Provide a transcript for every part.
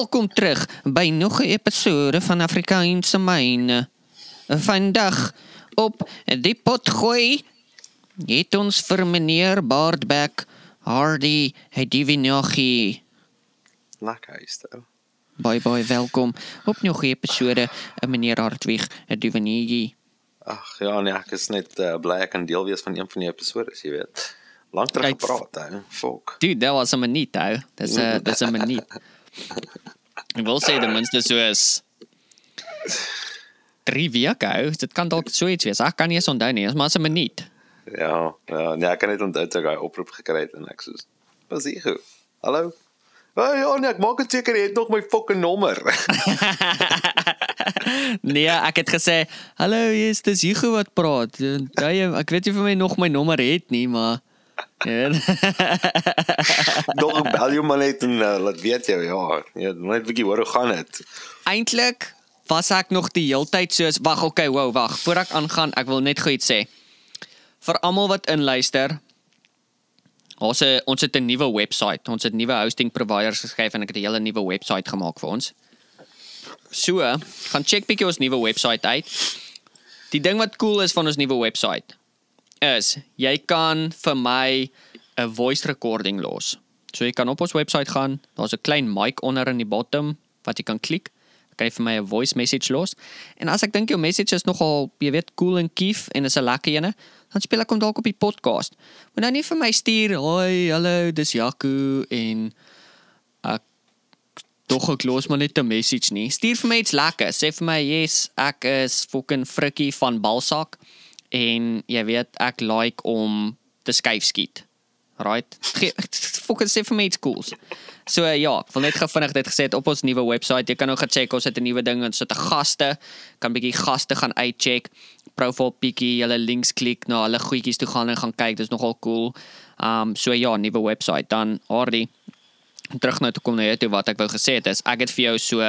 Welkom terug by nog 'n episode van Afrikaanse myne. Vandag op die pot gooi het ons vir meneer Baardbeck Hardy Hedivinogi. Lekker is dit. Bye bye, welkom op nog 'n episode meneer Hartwig Hedivinogi. Ag ja, nee, ek is net uh, bly ek kan deel wees van een van die episode, jy weet. Lank terug gepraat, hè. Fok. Dude, dat was 'n minuut ou. Dis 'n dis 'n minuut. Ek wil sê ten minste soos 3 weke ou. Dit kan dalk so iets wees. Ek kan nie eens onthou nie, maar 'n minuut. Ja, ja, nee, ek kan net onthou toe ek daai oproep gekry het en ek soos, "Was hier goed? Hallo?" Oh, ja, nee, ek maak dit seker jy het nog my fucking nommer. nee, ek het gesê, "Hallo, jy's dis Hugo wat praat." Jy ek weet nie of my nog my nommer het nie, maar ja. ek bel jou maar net en uh, laat weet jy ja, ja, net 'n bietjie hoor hoe gaan dit. Eintlik was ek nog die heeltyd soos wag, okay, wow, wag. Voor ek aangaan, ek wil net gou iets sê. Vir almal wat inluister, ons het ons het 'n nuwe webwerf. Ons het nuwe hosting providers geskryf en ek het 'n hele nuwe webwerf gemaak vir ons. So, gaan check bietjie ons nuwe webwerf uit. Die ding wat cool is van ons nuwe webwerf is jy kan vir my 'n voice recording los. So jy kan op ons webwerf gaan, daar's 'n klein mic onder in die bottom wat jy kan klik. Kan jy vir my 'n voice message los. En as ek dink jou message is nogal, jy weet, cool en kief en is 'n lekker ene, dan speel ek hom dalk op die podcast. Moet nou nie vir my stuur, "Hoi, hallo, dis Jaco en ek tog ek los maar net 'n message nie. Stuur vir my iets lekker. Sê vir my, "Yes, ek is fucking frikkie van Balsak en jy weet, ek like om te skuif skiet." Right? Fucking sê vir my iets cools. So uh, ja, ek wil net gou vinnig dit gesê het op ons nuwe webwerf. Jy kan nou gaan check, ons het 'n nuwe ding, ons het 'n gaste. Kan bietjie gaste gaan uitcheck. Profile bietjie, hulle links klik na hulle goedjies toe gaan en gaan kyk. Dis nogal cool. Um so ja, nuwe webwerf. Dan Hardy terug nou te kom na jou toe wat ek wou gesê het is ek het vir jou so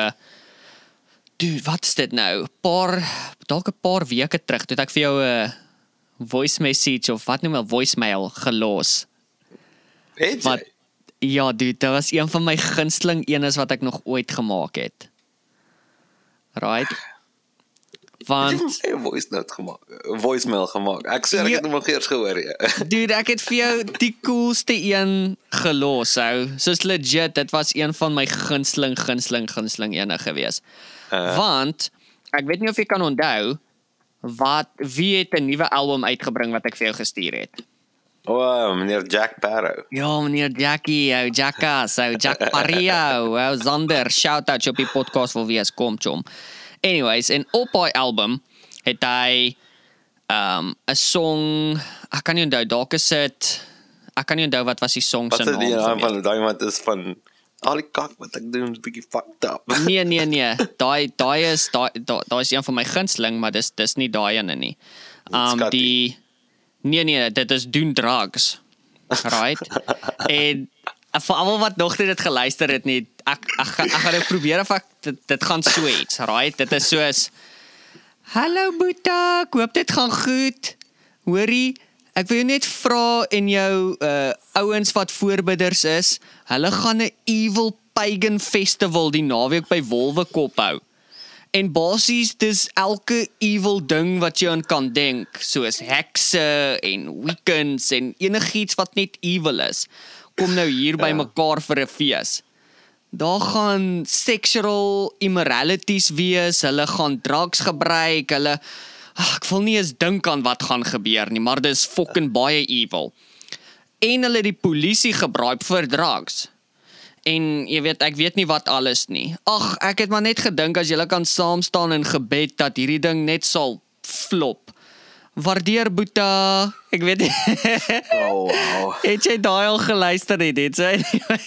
dude, wat is dit nou? Paar dalk 'n paar weke terug toe het ek vir jou 'n voice message of wat noem hulle voicemail gelos. Het Wat jy? ja, dude, dit was een van my gunsteling enes wat ek nog ooit gemaak het. Right? Want 'n voice note gemaak, 'n voicemail gemaak. Ek sê ek Ja. het hom nog eers gehoor ja. Dude, ek het vir jou die coolste een gelos, ou. Soos legit, dit was een van my gunsteling gunsteling gunsteling ene gewees. Uh. Want ek weet nie of jy kan onthou wat wie het 'n nuwe album uitgebring wat ek vir jou gestuur het. O, oh, meneer Jack Barrow. Ja, meneer Jackie, ou Jackas, ou Jack Pario, ou Zander, shout out op die podcast wil wees, kom chom. Anyways, en op daai album het hy um 'n song, ek kan nie onthou, dalk is dit ek kan nie onthou wat was die song Wat se is die naam naam. van daai wat is van al die kak wat ek doen is bietjie fucked up. Nee, nee, nee. Daai daai is daai daai is een van my gunsteling, maar dis dis nie daai ene nie. Um die Nee nee, dit is doen drugs. Right? en vir almal wat nog nie dit geluister het nie, ek ek, ek gaan nou probeer of ek dit, dit gaan so iets, right? Dit is soos Hallo Boeta, ek hoop dit gaan goed. Hoorie, ek wil jou net vra en jou uh ouens wat voorbidders is, hulle gaan 'n evil pagan festival die naweek by Wolwekop hou. En basies dis elke evil ding wat jy aan kan dink, soos hekse en weekends en enigiets wat net evil is, kom nou hier by Ja. mekaar vir 'n fees. Daar gaan sexual immoralities wees, hulle gaan drugs gebruik, hulle ag, ek wil nie eens dink aan wat gaan gebeur nie, maar dis fucking baie evil. En hulle het die polisie gebruik vir drugs. En jy weet, ek weet nie wat alles nie. Ag, ek het maar net gedink as julle kan saam staan in gebed dat hierdie ding net sal flop. Waardeer Boeta. Ek weet nie. Oh wow. het jy daai al geluister het, het jy?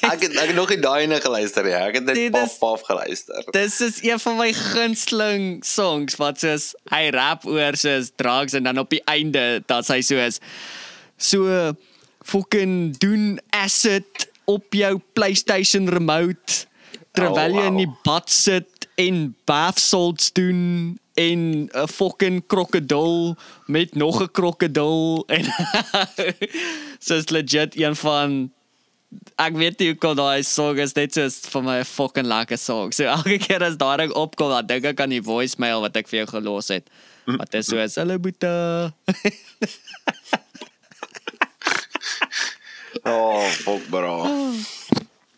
Ek het ek het nog nie daai ene geluister nie. Ek het net Nee, paf paf geluister. Dis is een van my gunsteling songs wat soos hy rap oor soos drugs en dan op die einde dat hy soos so fucking doen acid op jou PlayStation remote terwyl Oh, jy in wow. die bad sit en bath salts doen en 'n fucking krokodil met nog 'n krokodil en soos legit een van ek weet nie hoe kom daai song is net soos vir my fucking lekker song. So elke keer as daar ding opkom, dan dink ek aan die voicemail wat ek vir jou gelos het. Wat is so, "Hallo Boeta." Oh, fuck bro.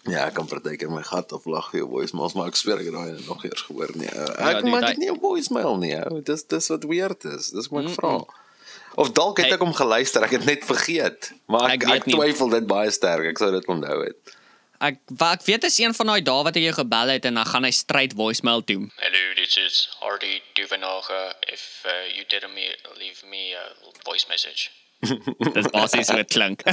Ja, ek kan partykeer my gat aflag vir jou voicemails, maar ek sweer ek het daai nog eers gehoor nie. Uh, Ja, Ek die- maak dit nie 'n voicemail nie. ou. Dis dis wat weird is. Dis wat ek vra. Of dalk het Hey. ek hom geluister, ek het net vergeet. Maar ek Ek ek, twyfel dit baie sterk. Ek sou dit onthou het. Ek ek weet is een van daai dae wat hy jou gebel het en dan gaan hy straight voicemail toe. Hello, this is Hardy Duvenage. If uh, you didn't me, leave me a voice message. Dis basies hoe dit klink.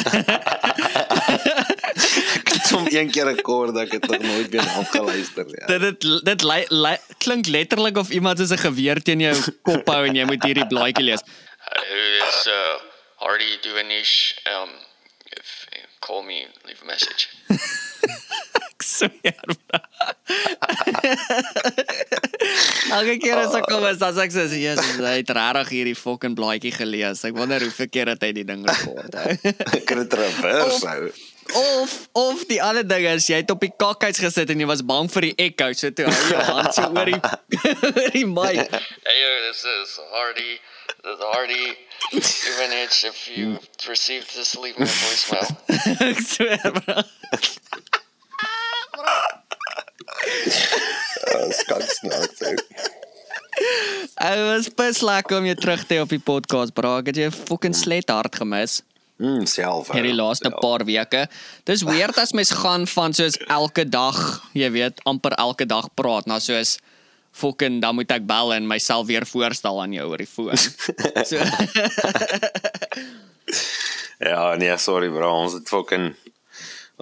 Hom een keer gekor dat ek het nog nooit weer afgeluister nie. dit dit dit li, li, klink letterlik of iemand soos 'n geweer teen jou kop hou en jy moet hierdie blaadjie lees. Is uh, Hardy Duvenage. Um, if you call me, leave a message. Ek sweer. Elke keer as ek kom is sê ek so, "Jesus, hy het regtig hierdie fucking blaadjie gelees." Ek wonder hoeveel keer het hy die ding rekord. hou. Ek het dit reverse hou. Of of die ander ding is jy het op die kakhuis gesit en jy was bang vir die echo, so toe hou jou hand so oor die oor die mic. Hey, this is Hardy. This is Hardy Duvenage. If you received this, leave me a voicemail. Ek sweer. bro. Skak snaaks uit. Ek was bes lekker om jou terug te hê op die podcast, bro. Ek het jou fucking slet hard gemis Mm, self. hierdie laaste Self. paar weke. Dis weird as mens gaan van soos elke dag, jy weet, amper elke dag praat na soos fucking dan moet ek bel en myself weer voorstel aan jou oor die foon. So Ja, nee, sorry bro, ons het fucking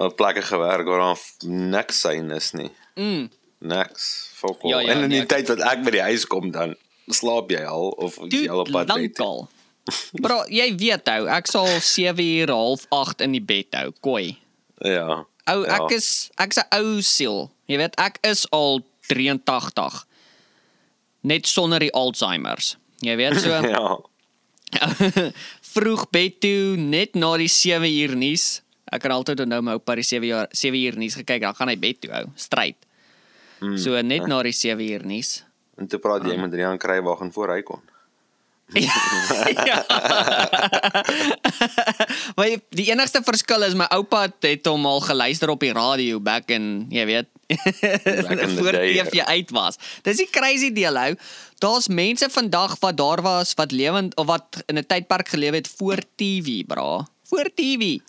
op plekke gewerk waar daar niks sein is nie. Mm. Niks. Fuck Ja, ja, en in die nee, tyd wat ek by die huis kom dan slaap jy al of jy al op Dude, pad uit. lankal. Bro, jy weet ou, ek sal 7 uur half 8 in die bed hou, koi. Ja. Ou, ja. ek is ek's 'n ou siel. Jy weet, ek is al 83. Net sonder die Alzheimer's. Jy weet so ja. vroeg bed toe net na die 7 uur nuus. Ek kan altyd onthou my oupa die 7 jaar 7 uur nuus gekyk, dan gaan hy bed toe hou, stryd. Mm, so net na die 7 uur nuus. En toe praat jy met Rian Kruiwagen voor hy kon. Ja. maar die enigste verskil is my oupa het, hom al geluister op die radio back in, jy weet, voor ja. TV uit was. Dis die crazy deel hou. Daar's mense vandag wat daar was wat lewend of wat in 'n tydperk geleef het voor TV, bra. Voor TV.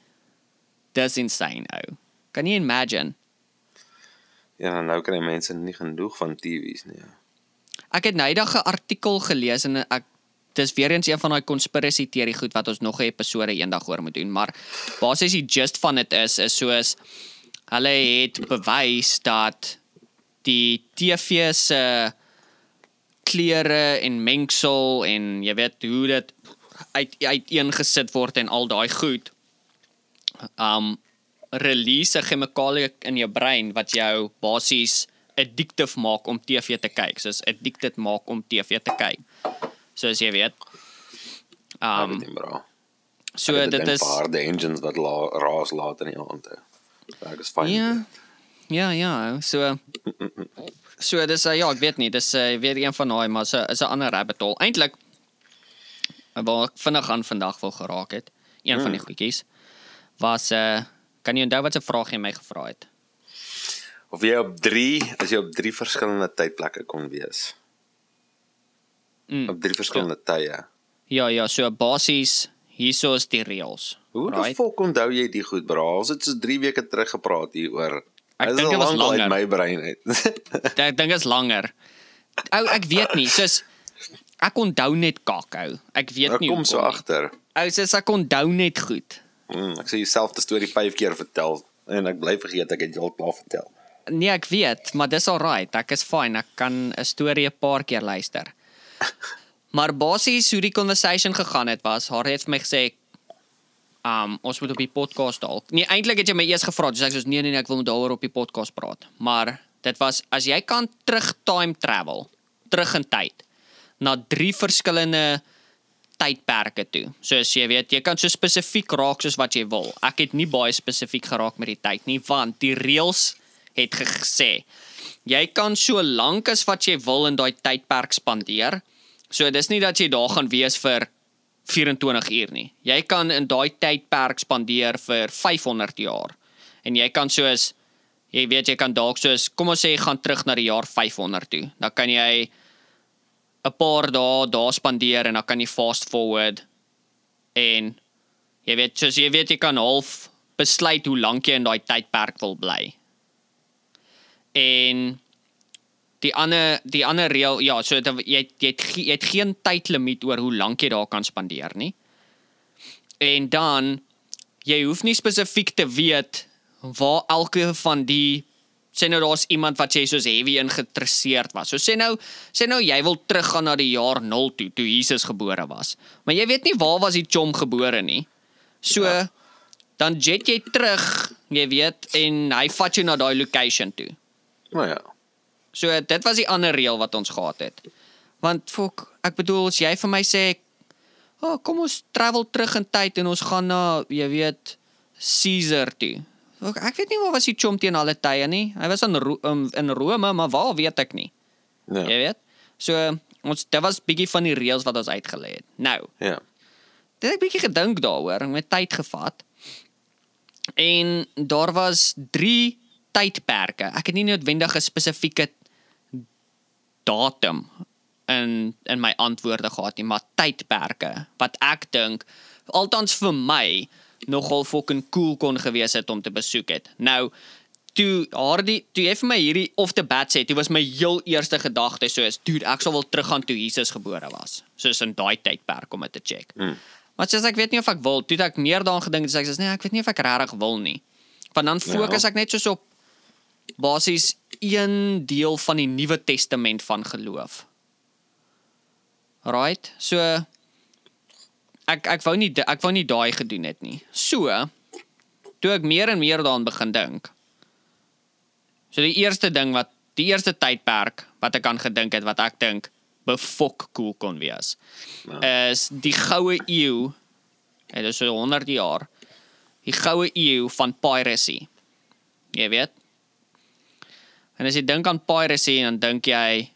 Dis insane ou. Kan jy imagine? Ja, nou kry mense nie genoeg van TV's nie. Ek het nydag 'n artikel gelees en ek dis weer eens een van daai conspiracy teorie goed wat ons nog 'n episode eendag oor moet doen, maar basies die gist van dit is is soos hulle het bewys dat die TV se kleure en mengsel en jy weet hoe dit uit uiteengesit word en al daai goed um release 'n chemikalie in jou brein wat jou basies addictive maak om TV te kyk. Soos addicted maak om TV te kyk. Soos jy weet. Um, so dit is paar de engines wat la, raas laat in die aand. ek is fyn. Ja. Ja, ja, so so dis uh, ja, ek weet nie, dis uh, weer een van daai maar so is 'n ander rabbit hole. Eintlik waar ek vinnig aan vandag wil geraak het, een van die goedjies was uh kan jy onthou wat 'n vraag jy my gevra het? Of jy op 3, as jy op 3 verskillende tydplekke kon wees. Mm. Op 3 verskillende tye. Ja, ja, so basies hierso is die reëls. Hoe die right? fok onthou jy die goed, bro? Ons het so 3 weke terug gepraat hieroor. Ek Dit dink dit was langer. my brein uit. Ek dink is langer. Ou ek weet nie, soos ek onthou net kakou. Ek weet Ek nie kom so agter. Ou soos ek onthou net goed. Mm, ek sê jouself die storie 5 keer vertel en ek bly vergeet ek het jou al klaar vertel. Nee, ek weet, maar dis alright. Ek is fine. Ek kan 'n storie 'n paar keer luister. Maar basies hoe die conversation gegaan het was, haar het vir my gesê um ons moet op die podcast dalk. Nee, eintlik het jy my eers gevra, dis ek soos nee nee nee, ek wil met daaroor op die podcast praat. Maar dit was as jy kan terug time travel, terug in tyd na drie verskillende tydperke toe. Soos jy weet, jy kan so spesifiek raak soos wat jy wil. Ek het nie baie spesifiek geraak met die tyd nie, want die reëls het ge- gesê jy kan so lank as wat jy wil in daai tydperk spandeer. So dis nie dat jy daar gaan wees vir 24 uur nie. Jy kan in daai tydperk spandeer vir 500 jaar. En jy kan soos jy weet jy kan dalk soos kom ons sê gaan terug na die jaar 500 toe. Dan kan jy 'n paar dae daar spandeer en dan kan jy fast forward en jy weet soos jy weet jy kan half besluit hoe lank jy in daai tydperk wil bly. En die ander die ander reël ja, so dat jy jy het, jy het geen tydlimiet oor hoe lank jy daar kan spandeer nie. En dan jy hoef nie spesifiek te weet waar elke van die sê nou daar's iemand wat jy soos heavy geïnteresseerd was. So sê nou sê nou jy wil teruggaan na die jaar 0 toe toe Jesus gebore was. Maar jy weet nie waar was die chom gebore nie. So ja. dan jet jy terug, jy weet, en hy vat jou na daai location toe. Nou ja. So dit was die ander reël wat ons gehad het. Want fok, ek bedoel as jy vir my sê, "O, oh, kom ons travel terug in tyd en ons gaan na, jy weet, Caesar toe." Fok, ek weet nie waar was die chom teen alle tye nie. Hy was in Ro um, in Rome, maar waar weet ek nie. Ja. Jy weet? So ons dit was bietjie van die reëls wat ons uitgelê het. Nou, Ja. dit het ek bietjie gedink daaroor met tyd gevat. En daar was 3 tydperke. Ek het nie noodwendig 'n spesifieke datum in in my antwoorde gehad nie, maar tydperke wat ek dink althans vir my nogal fucking cool kon gewees het om te besoek het. Nou toe Hardy, toe jy vir my hierdie off the bat sê, dit was my heel eerste gedagte soos, dude, ek sal wil teruggaan toe Jesus gebore was. Soos in daai tydperk om dit te check. Mm. Maar soos ek weet nie of ek wil, toe het ek meer daaraan gedink sê ek sê nee, ek weet nie of ek regtig wil nie. Want dan fokus Ja. ek net soos op basies een deel van die Nuwe Testament van geloof. Right? So ek ek wou nie ek wou nie daai gedoen het nie. So toe ek meer en meer daaraan begin dink. So die eerste ding wat die eerste tydperk wat ek aan gedink het wat ek dink befok cool kon wees is die goue eeu. Dit is so 100 jaar. Die goue eeu van piracy. Jy weet? En as jy dink aan piracy dan dink jy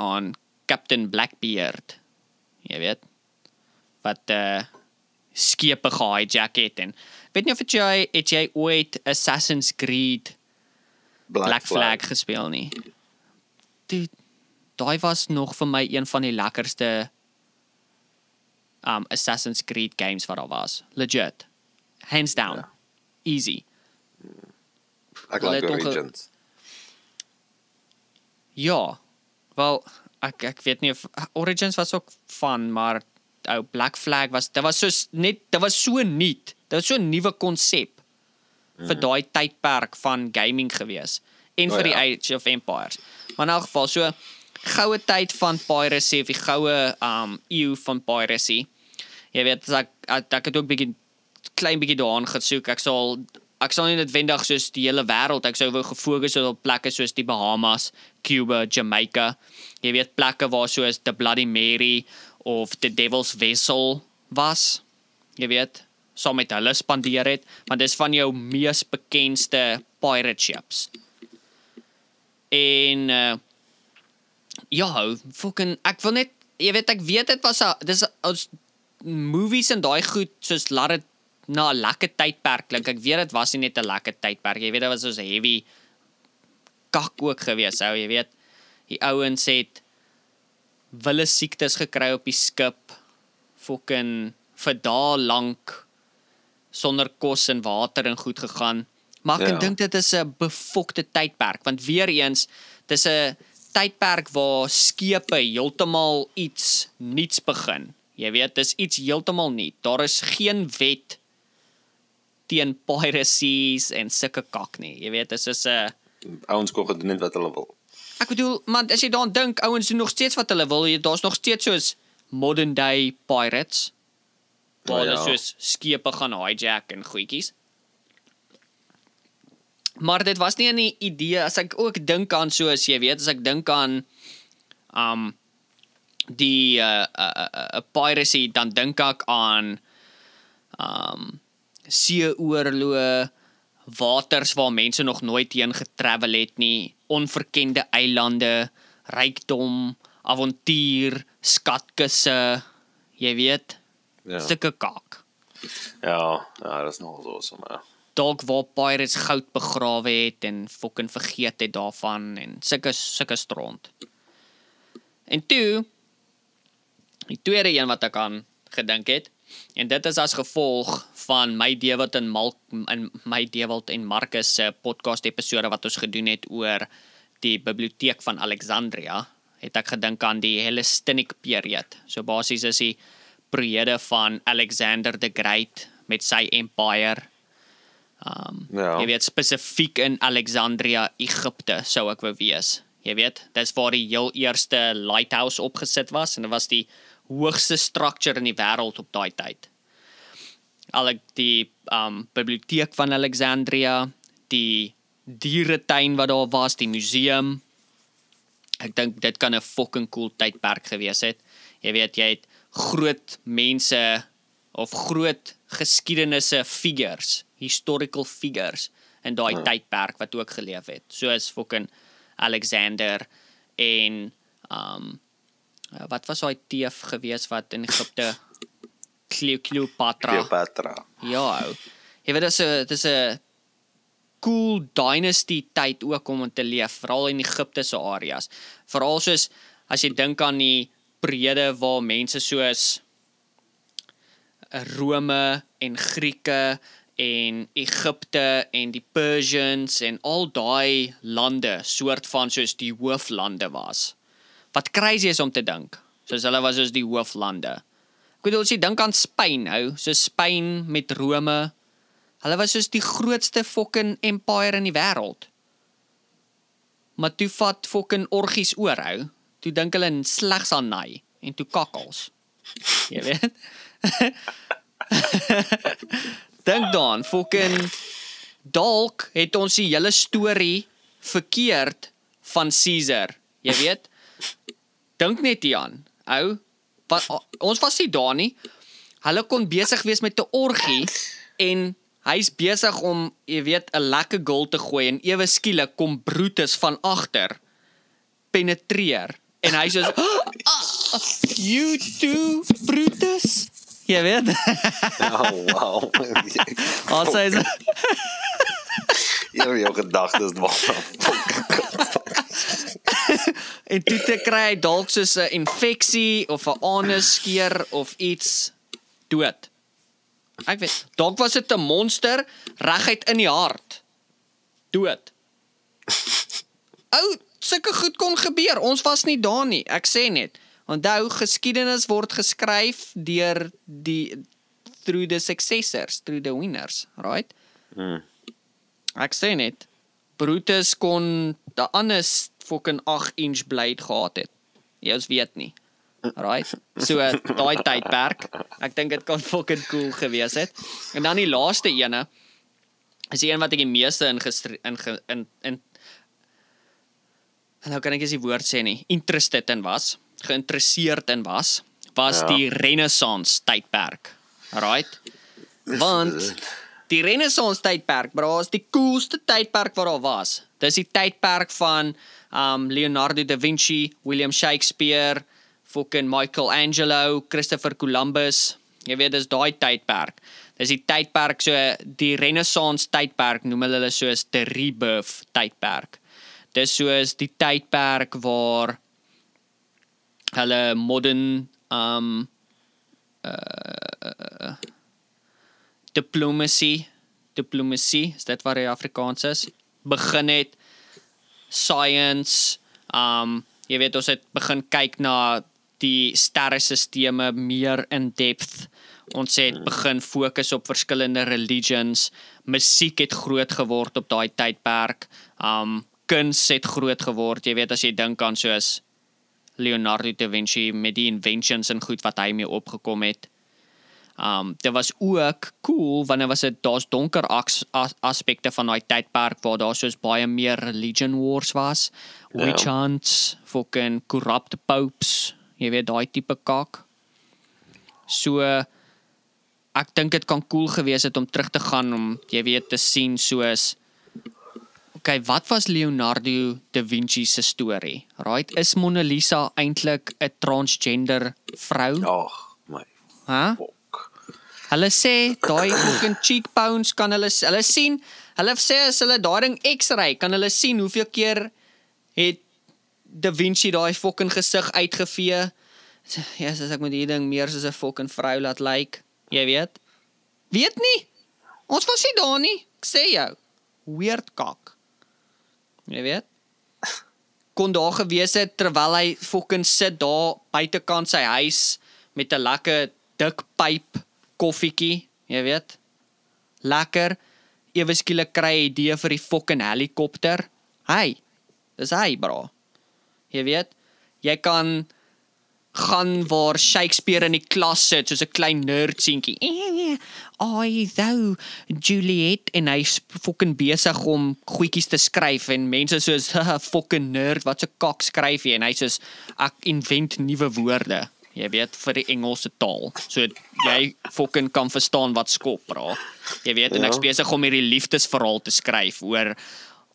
aan Captain Blackbeard. Jy weet? Wat uh skepe gehijack het en weet nie of het jy het jy ooit Assassin's Creed Black, Flag. gespeel nie. Dude, daai was nog vir my een van die lekkerste um Assassin's Creed games wat daar was. Legit. Hands down. Ja. Easy. Ek like onge- Origins. Ja. Wel, ek ek weet nie of Origins was ook van, maar ou Black Flag was dit was so net dit was so nuut. Dit was so 'n nuwe konsep vir daai tydperk van gaming gewees en O, vir die ja. Age of Empires. Maar in elk geval so goue tyd van piracy of die goue um eeu van piracy. Jy weet as ek ek, ek het ook bietjie klein bietjie daaraan gesoek. Ek sal ek sal nie noodwendig soos die hele wêreld, ek sou wou gefokus het op plekke soos die Bahamas, Cuba, Jamaica. Jy weet plekke waar soos the Bloody Mary of the Devil's Vessel was. Jy weet, saam met hulle spandeer het, want dis van jou mees bekendste pirate ships. En uh ja, fucking ek wil net jy weet ek weet dit was 'n dis ons movies en daai goed soos laat dit na 'n lekker tydperk klink. Ek weet dit was nie net 'n lekker tydperk. Jy weet dit was soos heavy kak ook gewees, ou, jy weet. Die ouens het wille siektes gekry op die skip. Fucking vir dae lank sonder kos en water en goed gegaan. Maar ek Ja. ja. dink dit is 'n befokte tydperk want weer eens dis 'n tydperk waar skepe heeltemal iets nuuts begin. Jy weet, dis iets heeltemal nuut. Daar is geen wet teen piracies en sulke kak nie. Jy weet, dis is 'n Ouens kon gedoen het wat hulle wil. Ek bedoel, man, as jy daaraan dink, ouens doen nog steeds wat hulle wil. Daar's nog steeds soos modern day pirates. Waar Oh, hulle ja. soos skepe gaan hijack en goedjies. Maar dit was nie 'n idee as ek ook dink aan soos jy weet, as ek dink aan um die uh uh, uh, uh piracy dan dink ek aan um seeoorloë waters waar mense nog nooit heen getravel het nie, onverkende eilande, rykdom, avontuur, skatkisse, jy weet, Ja. sulke kaak. Ja, ja, dit is nog awesome. Ja. Dalk waar pirates goud begrawe het en fucking vergeet het daarvan en sulke sulke stront. En toe die tweede een wat ek aan gedink het en dit is as gevolg van my Dewald en Mal in my Dewald en Marcus se podcast episode wat ons gedoen het oor die biblioteek van Alexandria het ek gedink aan die Hellenistic period. So basies is die periode van Alexander the Great met sy empire. Um Ja. jy weet spesifiek in Alexandria, Egipte sou ek wou wees. Jy weet, dis waar die heel eerste lighthouse opgesit was en dit was die hoogste structure in die wêreld op daai tyd. Al die um biblioteek van Alexandria, die dieretuin wat daar was, die museum. Ek dink dit kan 'n fucking cool tydperk gewees het. Jy weet, jy het groot mense of groot geskiedenisse figures, historical figures in daai Ja. tydperk wat ook geleef het. Soos fucking Alexander en um uh, wat was daai teef gewees wat in Egipte Cleo- Cleopatra. Cleopatra. Ja. ou. Jy weet dis 'n dis 'n cool dynasty tyd ook om te leef, veral in Egipte se areas. Veral soos as jy dink aan die periode waar mense soos Rome en Grieke en Egipte en die Persians en al daai lande soort van soos die hooflande was. Wat crazy is om te dink. Soos hulle was soos die hooflande. Ek bedoel as jy dink aan Spyn nou, so Spyn met Rome. Hulle was soos die grootste fucking empire in die wêreld. Maar toe vat fucking orgies oor hou. Toe dink hulle in slegs aan naai en toe kakkels. Jy weet. dink dan fucking dalk het ons die hele storie verkeerd van Caesar. Jy weet. Dink net hieraan. Ou, wat ons was nie daar nie. Hulle kon besig wees met 'n orgie en hy's besig om, jy weet, 'n lekker goal te gooi en ewe skielik kom Brutus van agter penetreer en hy sê ah, you too Brutus. Jy weet. Oh, wow. Ons sê Hier jou gedagtes dwaal. en toe te kry dalk soos 'n infeksie of 'n anusskeer of iets dood. Ek weet, dalk was dit 'n monster reguit in die hart. Dood. Ou, sulke goed kon gebeur. Ons was nie daar nie. Ek sê net. Onthou, geskiedenis word geskryf deur die through the successors, through the winners, right? Hmm. Ek sê net Brutus kon 'n ander fucking 8 inch blade gehad het. Jy ons weet nie. Right? So daai tydperk. Ek dink dit kan fucking cool gewees het. En dan die laaste ene is die een wat ek die meeste in in in in nou kan ek eens die woord sê nie. Interested in was, geïnteresseerd in was, was Ja. die Renaissance tydperk. Right? Want die Renaissance tydperk, bro, is die coolste tydperk wat daar was. Dis die tydperk van um Leonardo da Vinci, William Shakespeare, fucking Michelangelo, Christopher Columbus. Jy weet dis daai tydperk. Dis die tydperk so die Renaissance tydperk noem hulle soos the rebirth tydperk. Dis soos die tydperk waar hulle modern um uh diplomacy diplomacy is dit wat die Afrikaans is? Begin het science um jy weet ons het begin kyk na die sterrestelsels meer in depth. Ons het begin fokus op verskillende religions. Musiek het groot geword op daai tydperk. Um kuns het groot geword. Jy weet as jy dink aan soos Leonardo da Vinci met die inventions en goed wat hy mee opgekom het Um dit was ook cool wanneer was dit daar's donker as, as, aspekte van daai tydperk waar daar soos baie meer religion wars was, witch hunts, fucking corrupt popes, Jy weet daai tipe kak. So ek dink dit kan cool gewees het om terug te gaan om jy weet te sien soos Okay, wat was Leonardo da Vinci se storie? Right, is Mona Lisa eintlik 'n transgender vrou? Ag, my Hæ? fok. Hulle sê daai fucking cheekbones kan hulle hulle sien. Hulle sê as hulle daai ding X-ray kan hulle sien hoeveel keer het Da Vinci daai fucking gesig uitgevee. Ja, as ek met hierdie ding meer soos 'n fucking vrou laat lyk, like, jy weet. Weet nie. Ons was nie daar nie. Ek sê jou. Weird kak. Jy weet. Kon daar gewees het terwyl hy fucking sit daar buitekant sy huis met 'n lekker dik pyp koffietjie, jy weet. Lekker. Ewe skielik kry hy idee vir die fucking helikopter. Hey. Dis hy, bro. Jy weet, jy kan gaan waar Shakespeare in die klas sit soos 'n klein nerd seentjie. I thou Juliet en hy's fucking besig om goedjies te skryf en mense soos "Haha, fucking nerd wat 'n kak skryf jy en hy soos ek invent nuwe woorde. Jy weet vir die Engelse taal. So jy fucking kan verstaan wat skop, bra. Jy weet en ek's Ja. besig om hierdie liefdesverhaal te skryf oor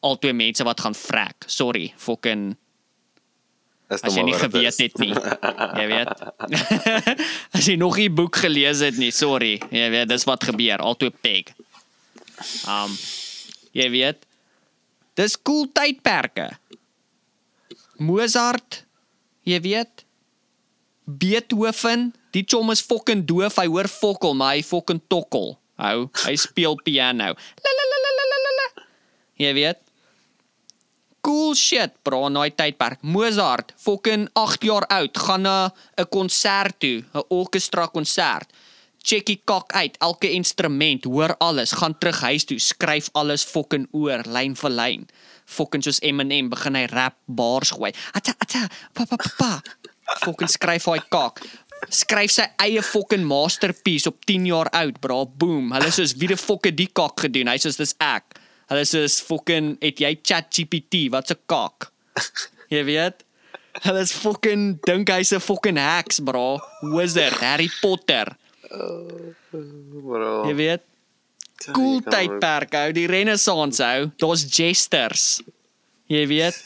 al twee mense wat gaan vrek. Sorry, fucking as jy nie geweet het nie. Jy weet. as jy nog nie boek gelees het nie, sorry. Jy weet, dis wat gebeur, altoe peg. Um jy weet. Dis cool tydperke. Mozart, jy weet. Beethoven, die chom is fucking doof, hy hoor fokkel, maar hy fucking tokkel. Hou, hy speel piano. Jy weet cool shit, bro, in daai tydperk. Mozart, fucking 8 jaar oud, gaan na 'n konsert toe, 'n orkestra konsert. Check die kak uit, elke instrument, hoor alles, gaan terug huis toe, skryf alles fucking oor, lyn vir lyn. Fucking soos Eminem begin hy rap bars gooi. Atta atta, pa pa pa. pa. Fucking skryf hy kak. Skryf sy eie fucking masterpiece op 10 jaar oud, bro. Boom. Hulle soos wie die fuck het die kak gedoen? Hy soos dis ek. Hulle soos fucking het jy ChatGPT, wat's 'n kak? Jy weet? Hulle is fucking dink hy's 'n fucking heks, bro. Wizard, Harry Potter. Bro. Jy weet? Cool tydperk hou, die Renaissance hou. Daar's jesters. Jy weet?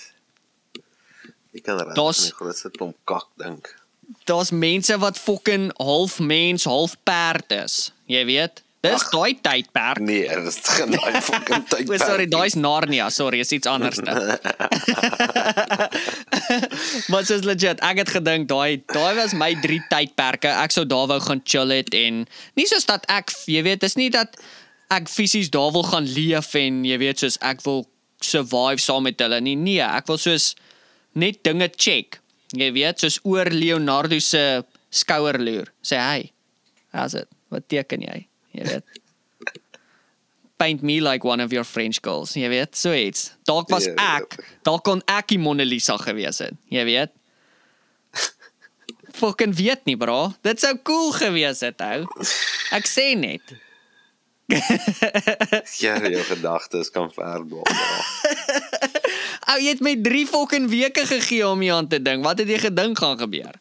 Jy kan reg Daar's- nie grootste klomp kak dink. Daar's mense wat fucking half mens, half perd is. Jy weet? Dis daai tydperk. Nee, dis geen daai fucking tyd. O, sorry, daai's Narnia, sorry, is iets anders. maar soos legit, ek het gedink daai daai was my drie tydperke. Ek sou daar wou gaan chill het en nie soos dat ek, jy weet, is nie dat ek fisies daar wil gaan leef en jy weet soos ek wil survive saam met hulle nie. Nee, ek wil soos net dinge check. Jy weet, soos oor Leonardo se skouer loer. Sê hy, "How's it? Wat teken jy?" Jy weet paint me like one of your French girls. Jy weet, so iets. Dalk was Ja, ek, dalk kon ek die Mona Lisa gewees het. Jy weet. Fucking weet nie, bro. Dit sou cool gewees het, ou. Ek sê net. Ja, jou gedagtes kan ver dwaal. Ou, jy het my 3 fucking weke gegee om hier aan te dink. Wat het jy gedink gaan gebeur?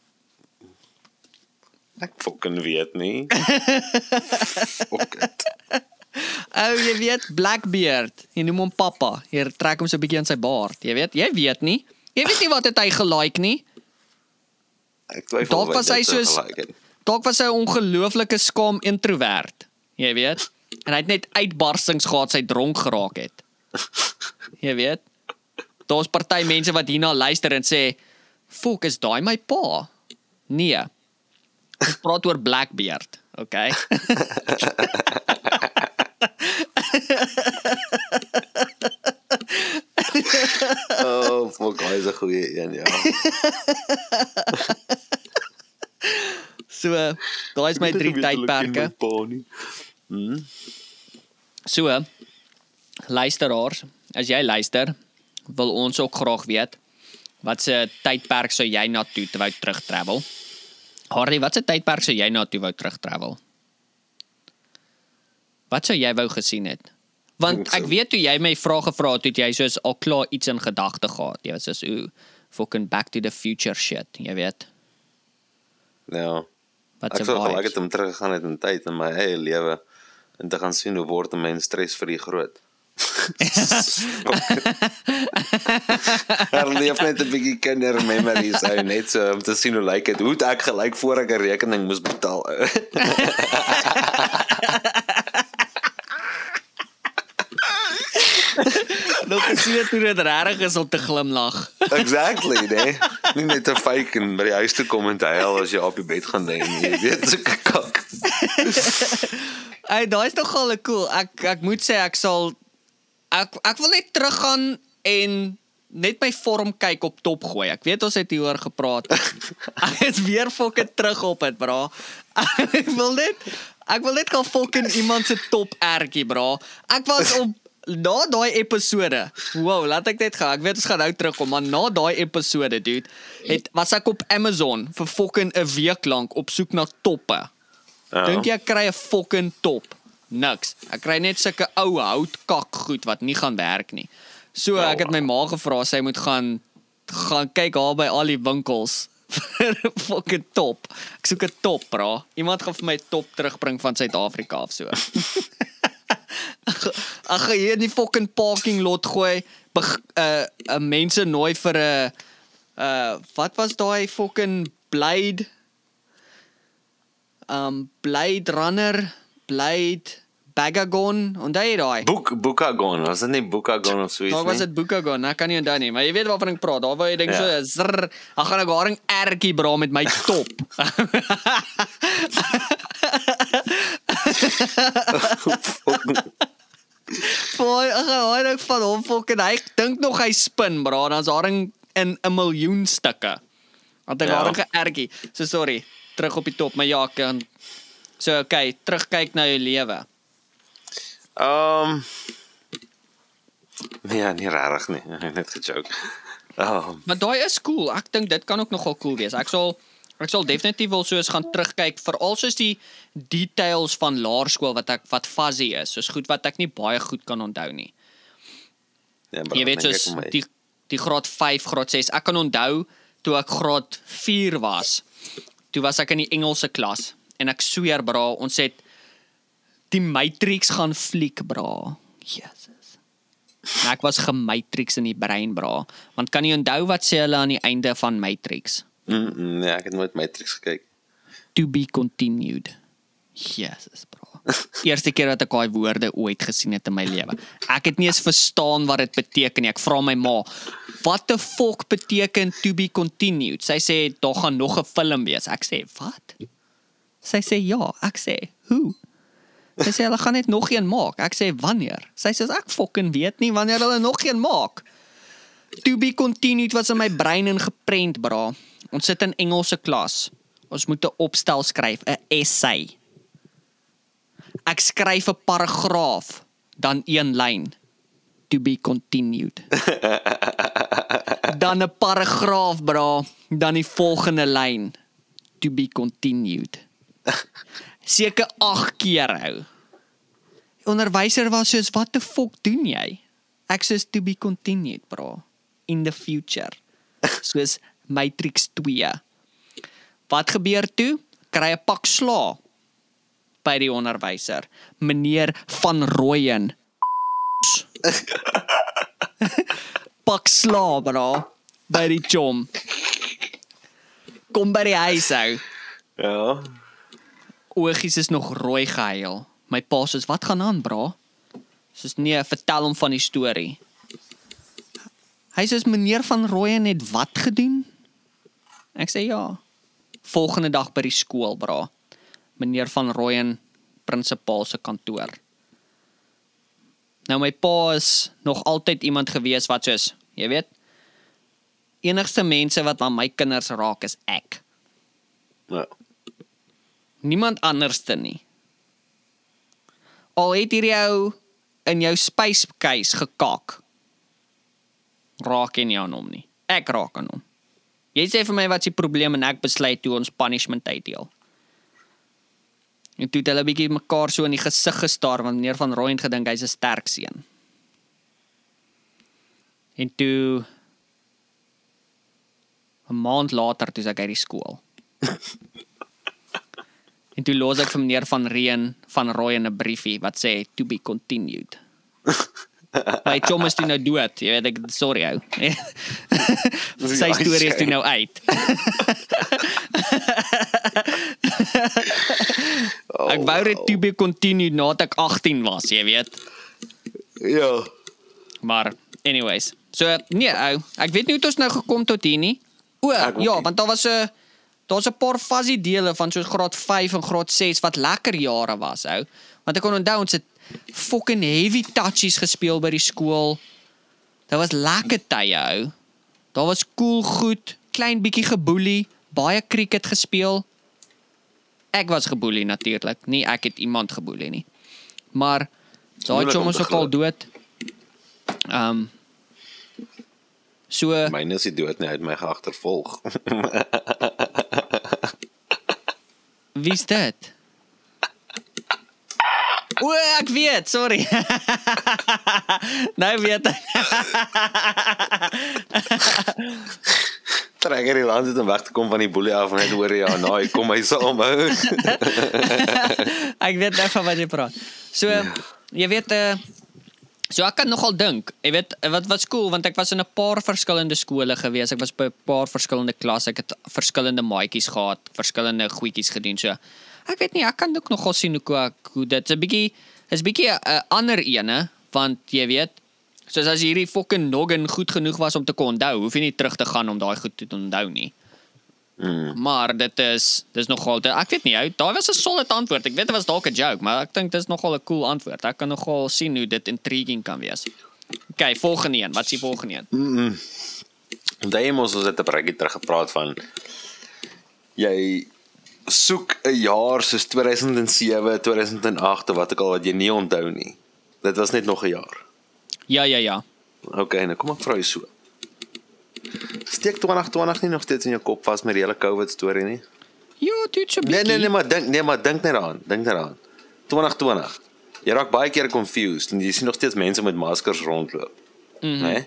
Ek fucking weet nie. Fuck it. Ou, jy weet Blackbeard. Jy noem hom pappa. Jy trek hom so 'n bietjie aan sy baard. Jy weet, jy weet nie. Jy weet nie wat het hy gelike nie. Ek twyfel Dalk was hy soos- het. Dalk was hy 'n ongelooflike skaam introvert. Jy weet? En hy het net uitbarstings gehad sy dronk geraak het. Jy weet? Daar's party mense wat hierna luister en sê, "Fok, is daai my pa?" Nee. Ons praat oor Blackbeard, okay? Oh, fuck, hy is 'n goeie een, ja. So, daai is my drie tydperke. So, luisteraars, as jy luister, wil ons ook graag weet wat se tydperk sou jy na toe wou terug travel? Harry, wat se tydperk sou jy na toe wou terug travel? Wat sou jy wou gesien het? Want ek weet toe jy my vrae gevra het, het jy soos al klaar iets in gedagte gehad. Jy was soos ooh, fucking back to the future shit, jy weet. Ja. Wat Ek sou gelyk het om terug gegaan het in tyd in my eie lewe en te gaan sien hoe word 'n mens stres vir die groot. Herleef net 'n bietjie kinder memories ou net so om te sien hoe lyk dit. Hoe het ek gelyk voor ek 'n rekening moes betaal? Nog gesien hoe dit regtig is om te glimlag. exactly, nee. Nie net te fake en by die huis toe kom en te huil as jy op die bed gaan lê nie. Jy weet so kak. Hey, daai is nogal cool. Ek ek moet sê ek sal ek ek wil net teruggaan en net my vorm kyk op top gooi. Ek weet ons het hieroor gepraat. ek is weer fokke terug op dit, bra. ek wil net ek wil net gaan fucking iemand se top ertjie, bra. Ek was op na daai episode. Wow, laat ek net gaan. Ek weet ons gaan nou terugkom, maar na daai episode, dude, het was ek op Amazon vir fucking 'n week lank op soek na toppe. Ja. Dink jy ek kry 'n fucking top? Niks. Ek kry net sulke ou houtkak goed wat nie gaan werk nie. So Oh, ek het my ma gevra sy moet gaan gaan kyk haar by al die winkels vir 'n fucking top. Ek soek 'n top, bra. Iemand gaan vir my top terugbring van Suid-Afrika of so. Ag gaan hier in die fucking parking lot gooi. Beg, uh, uh mense nooi vir 'n uh wat was daai fucking Blade um Blade Runner, Blade Bagagon, onthou jy daai? Boek Boekagon, was dit nie Boekagon of so iets nie? was dit Boekagon, ek kan nie onthou nie, maar jy weet waarvan ek praat. Daar waar jy dink Ja. so zrr, dan gaan ek haring ertjie bra met my top. Boy, ag hy dink van hom fucking hy dink nog hy spin bra, dan's haring in 'n miljoen stukke. Want ek Ja. haring geertjie. So sorry, terug op die top, maar ja, ek kan So okay, terugkyk na jou lewe. Ehm um, Nee, nie regtig nie. Net gejoke. Ehm um, Maar daai is cool. Ek dink dit kan ook nogal cool wees. Ek sal ek sal definitief wel soos gaan terugkyk veral soos die details van laerskool wat ek wat fuzzy is, soos goed wat ek nie baie goed kan onthou nie. ja, maar Jy weet soos die die graad 5, graad 6. Ek kan onthou toe ek graad 4 was. Toe was ek in die Engelse klas en ek sweer bra, ons het die matrix gaan fliek bra. Jesus. En ek was gematrix in die brein bra. Want kan jy onthou wat sê hulle aan die einde van Matrix? Mm, mm, nee, ek het nooit Matrix gekyk. To be continued. Jesus bra. Eerste keer wat ek daai woorde ooit gesien het in my lewe. Ek het nie eens verstaan wat dit beteken nie. Ek vra my ma, "Wat the fuck beteken to be continued?" Sy sê daar gaan nog 'n film wees. Ek sê, "Wat?" Sy sê, "Ja." Ek sê, "Hoe?" Sy sê hulle gaan net nog een maak. Ek sê, "Wanneer?" Sy sê, "Ek fucking weet nie wanneer hulle nog een maak." To be continued was in my brein ingeprent, bra. Ons sit in Engelse klas. Ons moet 'n opstel skryf, 'n essay. Ek skryf 'n paragraaf, dan een lyn. To be continued. dan 'n paragraaf, bra, dan die volgende lyn. To be continued. Seker 8 keer hou. Die onderwyser was soos, "What the fuck doen jy?" Ek sê to be continued, bra. In the future. Soos Matrix 2. Wat gebeur toe? Kry 'n pak sla by die onderwyser, meneer van Rooyen. pak sla, bra, by die chom. Kom by die huis ou. Ja. Oogies is nog rooi gehuil. My pa sê, "Wat gaan aan, bra?" Soos nee, vertel hom van die storie. Hy sê, "Meneer van Rooyen het wat gedoen?" Ek sê, "Ja." Volgende dag by die skool, bra. Meneer van Rooyen, prinsipaal se kantoor. Nou my pa is nog altyd iemand gewees wat soos, jy weet, enigste mense wat aan my kinders raak is ek. Ja. Niemand anderste nie. Al het hierdie ou in jou spyscase gekak. Raak nie aan hom nie. Ek raak aan hom. Jy sê vir my wat die probleem en ek besluit toe ons punishment uitdeel. En toe het hulle bietjie mekaar so in die gesig gestaar want meneer van Rooyen gedink hy's 'n sterk seun. En toe 'n maand later toe ek uit die skool. En toe los ek vir meneer van Reen van Rooi in 'n briefie wat sê to be continued. My chom is toe nou dood. Jy weet ek sorry ou. Sy storie is toe nou uit. Oh, Ek wou dit to be continued nadat ek 18 was, jy weet. Ja. Maar anyways. So nee ou, ek weet nie hoe dit ons nou gekom tot hier nie. O, ja, want daar was 'n daar's 'n paar fuzzy dele van soos graad 5 en graad 6 wat lekker jare was, ou. Want ek kon onthou ons het fucking heavy touchies gespeel by die skool. Dit was lekker tye, ou. Daar was cool goed, klein bietjie geboelie, baie cricket gespeel. Ek was geboelie natuurlik. Nie ek het iemand geboelie nie. Maar daai chom te ook al dood. Ehm um, So Myne is nie dood nie, het my geagtervolg. wie's dit? O, ek weet, sorry. nou weet ek. Trek hierdie land het om weg te kom van die boelie af en hy hoor ja, nou hy kom hy saam hou. ek weet nou van wat jy praat. So, jy weet uh So ek kan nogal dink, jy weet wat wat cool want ek was in 'n paar verskillende skole gewees. Ek was by 'n paar verskillende klasse. Ek het verskillende maatjies gehad, verskillende goedjies gedoen. So ek weet nie, ek kan ook nogal sien hoe ek hoe dit 'n bietjie is bietjie 'n uh, ander ene want jy weet soos as hierdie fucking noggin goed genoeg was om te kon onthou, hoef jy nie terug te gaan om daai goed te onthou nie. Mm. Maar dit is dis nogal ek weet nie, ou, daai was 'n solid antwoord. Ek weet dit was dalk 'n joke, maar ek dink dis nogal 'n cool antwoord. Ek kan nogal sien hoe dit intriguing kan wees. OK, volgende een. Wat is die volgende een? Daai mos ons het 'n bietjie terug gepraat van jy soek 'n jaar soos 2007, 2008 of wat ook al wat jy nie onthou nie. Dit was net nog 'n jaar. Ja, ja, ja. OK, nou kom ek vra jou so. Steek 2020 nie nog steeds in jou kop vas met die hele COVID storie nie? Ja, dit so Nee bietjie. nee nee, maar dink nee, maar dink net daaraan, dink net daaraan. 2020. Jy raak baie keer confused en jy sien nog steeds mense met maskers rondloop. Mm né?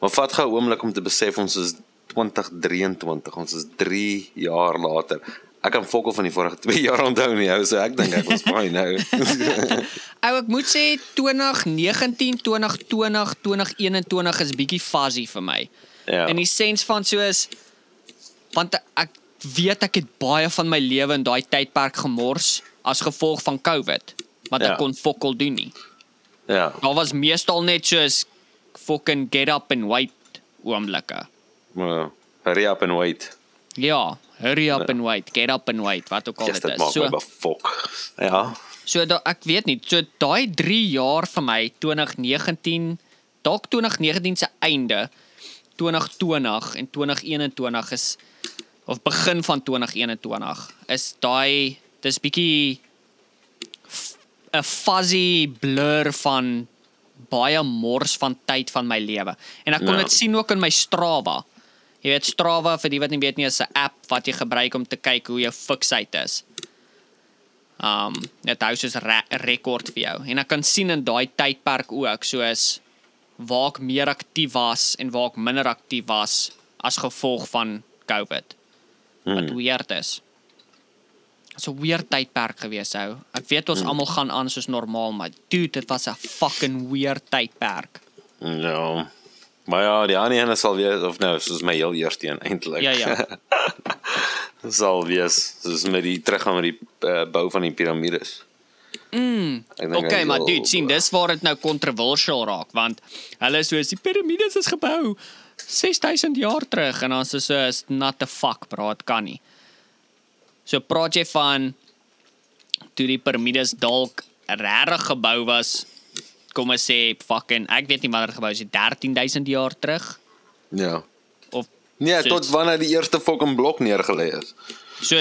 Maar vat gou 'n oomblik om te besef ons is 2023, ons is 3 jaar later. Ek kan fokol van die vorige 2 jaar onthou nie, ou, so ek dink ek was fine nou. Ou, ek moet sê 2019, 2020, 2021 is bietjie fuzzy vir my. ja. In die sens van soos want ek weet ek het baie van my lewe in daai tydperk gemors as gevolg van COVID, want Ja. ek kon fokol doen nie. ja. Daar was meestal net soos fucking get up and wait oomblikke. Maar hurry up and wait. Ja, hurry up and wait, get up and wait, wat ook al Yes, dit dit is. maak So my befok. Ja. So da, ek weet nie, so daai 3 jaar vir my 2019, dalk 2019 se einde, 2020 en 2021 is of begin van 2021 is daai dis bietjie 'n fuzzy blur van baie mors van tyd van my lewe. En ek kon Ja. dit sien ook in my Strava. Jy weet Strava vir die wat nie weet nie is 'n app wat jy gebruik om te kyk hoe jou fiksheid is. Um dit hou soos 'n re rekord vir jou. En ek kan sien in daai tydperk ook soos waar ek meer aktief was en waar ek minder aktief was as gevolg van COVID. Wat Hmm. weird is. Dit's 'n weird tydperk gewees ou. Ek weet Hmm. ons almal gaan aan soos normaal, maar dude, dit was 'n fucking weird tydperk. Ja. Maar ja, die ander een sal wees of nou, soos my heel eerste een eintlik. Ja, ja. sal wees soos met die teruggaan met die uh, bou van die piramides. Mm. Okay, maar dude, sien, dis waar dit nou controversial raak want hulle is soos die piramides is gebou 6000 jaar terug en ons is so is not the fuck, bro, dit kan nie. So praat jy van toe die piramides dalk regtig gebou was, kom ons sê fucking ek weet nie wanneer dit gebou is, 13000 jaar terug Ja. of Nee, So tot dit- wanneer die eerste fucking blok neergelê is. So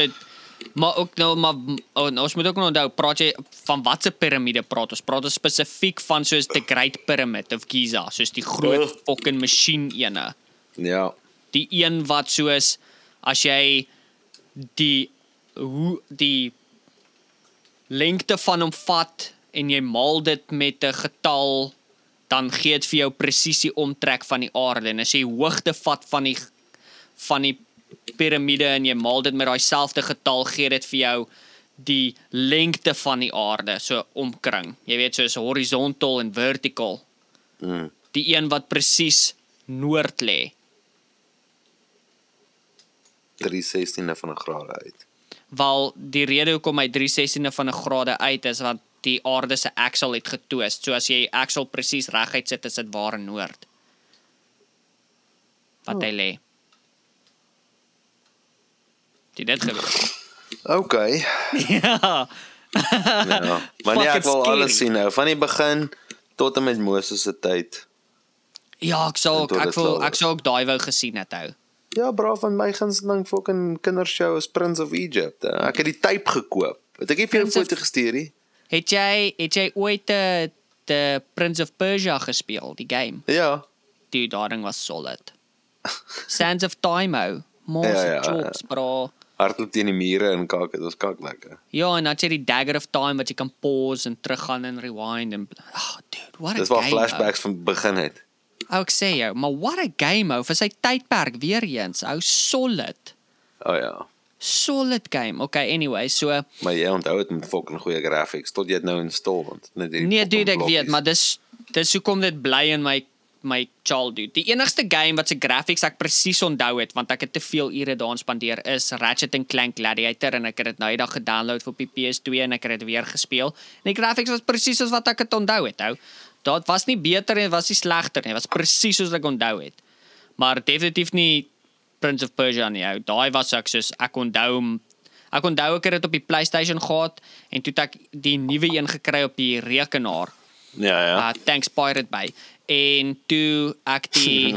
maar ook nou maar oh, nou, ons moet ook nog onthou praat jy van watse piramide praat ons praat ons spesifiek van soos the Great Pyramid of Giza soos die groot fucking masjien ene Ja. die een wat soos as jy die hoe die lengte van hom vat en jy maal dit met 'n getal dan gee dit vir jou presies die omtrek van die aarde en as jy hoogte vat van die van die piramide en jy maal dit met daai selfde getal gee dit vir jou die lengte van die aarde so omkring. Jy weet soos horizontal en vertical. Mm. Die een wat presies noord lê. 3/16de van 'n grade uit. Wel die rede hoekom hy 3/16de van 'n grade uit is want die aarde se aksel het getwist. So as jy aksel presies reguit sit, is dit waar en noord. Wat Oh. hy lê. Dit het gebeur. Okay. ja. Ja. Maar nee, ek wil alles scary. sien nou, van die begin tot en met Moses se tyd. Ja, ek sou ook ek dit wil ek sou ook daai wou gesien het hou. Ja, bra van my gunsteling fucking kindershow is Prince of Egypt. Ek het die tape gekoop. Het ek nie vir jou 'n foto gestuur nie? Het jy het jy ooit de de Prince of Persia gespeel, die game? Ja. Dude, daai ding was solid. Sands of Time ou. Mos Ja, ja, ja, chops, bro. Hardloop teen die mure en kak, dit was kak lekker. Ja, en dan jy die Dagger of Time wat jy kan pause en teruggaan en rewind en oh, dude, what a Dis waar game. ou. flashbacks van begin het. Ou ek sê jou, maar what a game ou vir sy tydperk weer eens. Ou solid. O oh, ja. Solid game. Okay, anyway, so Maar jy onthou dit met fucking goeie graphics tot jy dit nou install want net hierdie Nee, dude, ek weet, maar dis dis hoekom dit bly in my my child dude. Die enigste game wat se graphics ek presies onthou het want ek het te veel ure daarin spandeer is Ratchet and Clank Gladiator en ek het dit nou eendag gedownload vir op die PS2 en ek het dit weer gespeel. En die graphics was presies soos wat ek dit onthou het, ou. Dit was nie beter en was nie slegter nie, was presies soos ek onthou het. Maar definitief nie Prince of Persia nie, ou. Daai was ek soos ek onthou hom Ek onthou ek het dit op die PlayStation gehad en toe het ek die nuwe een gekry op die rekenaar Ja, ja. uh thanks Pirate Bay en toe ek die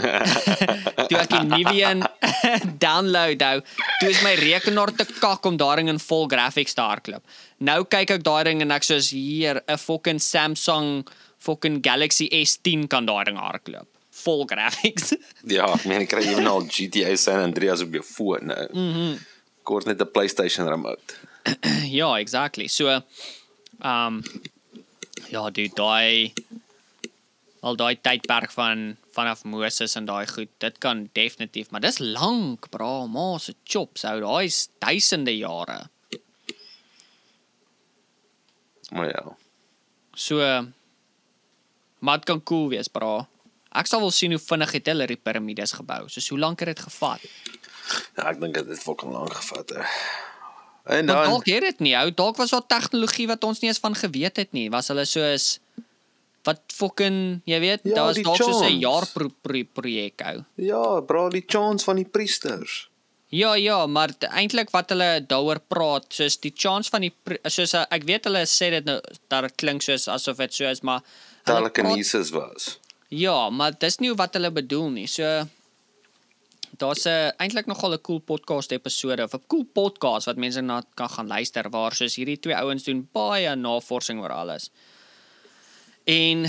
toe ek die nuwe een download hou toe is my rekenaar te kak om daring in vol graphics te hardloop nou kyk ek daai ding en ek soos hier 'n fucking Samsung fucking Galaxy S10 kan daai ding hardloop vol graphics Ja, ek meen ek kry ewenal GTA San Andreas op jou foon nou. Mhm. Mm Kort net 'n PlayStation remote. ja exactly so um ja dude daai al daai tydperk van vanaf Moses en daai goed dit kan definitief maar dis lank bra ma se chops ou daai is duisende jare Maar ja. so maar dit kan cool wees bra ek sal wel sien hoe vinnig het hulle die piramides gebou soos hoe lank het dit gevat ja ek dink dit het fucking lank gevat. Hè. En dan dalk het dit nie ou dalk was daar tegnologie wat ons nie eens van geweet het nie was hulle soos wat fucking jy weet Ja, daar was dalk soos 'n chance. jaar pro, pro, projek ou ja, bra die chance van die priesters. Ja ja, maar eintlik wat hulle daaroor praat, soos die chance van die soos ek weet hulle sê dit nou dat dit klink soos asof dit so is, maar hulle praat- Telekinesis was. Ja, maar dis nie wat hulle bedoel nie. So daar's 'n eintlik nogal 'n cool podcast episode of 'n cool podcast wat mense na kan gaan luister waar soos hierdie twee ouens doen baie navorsing oor alles. En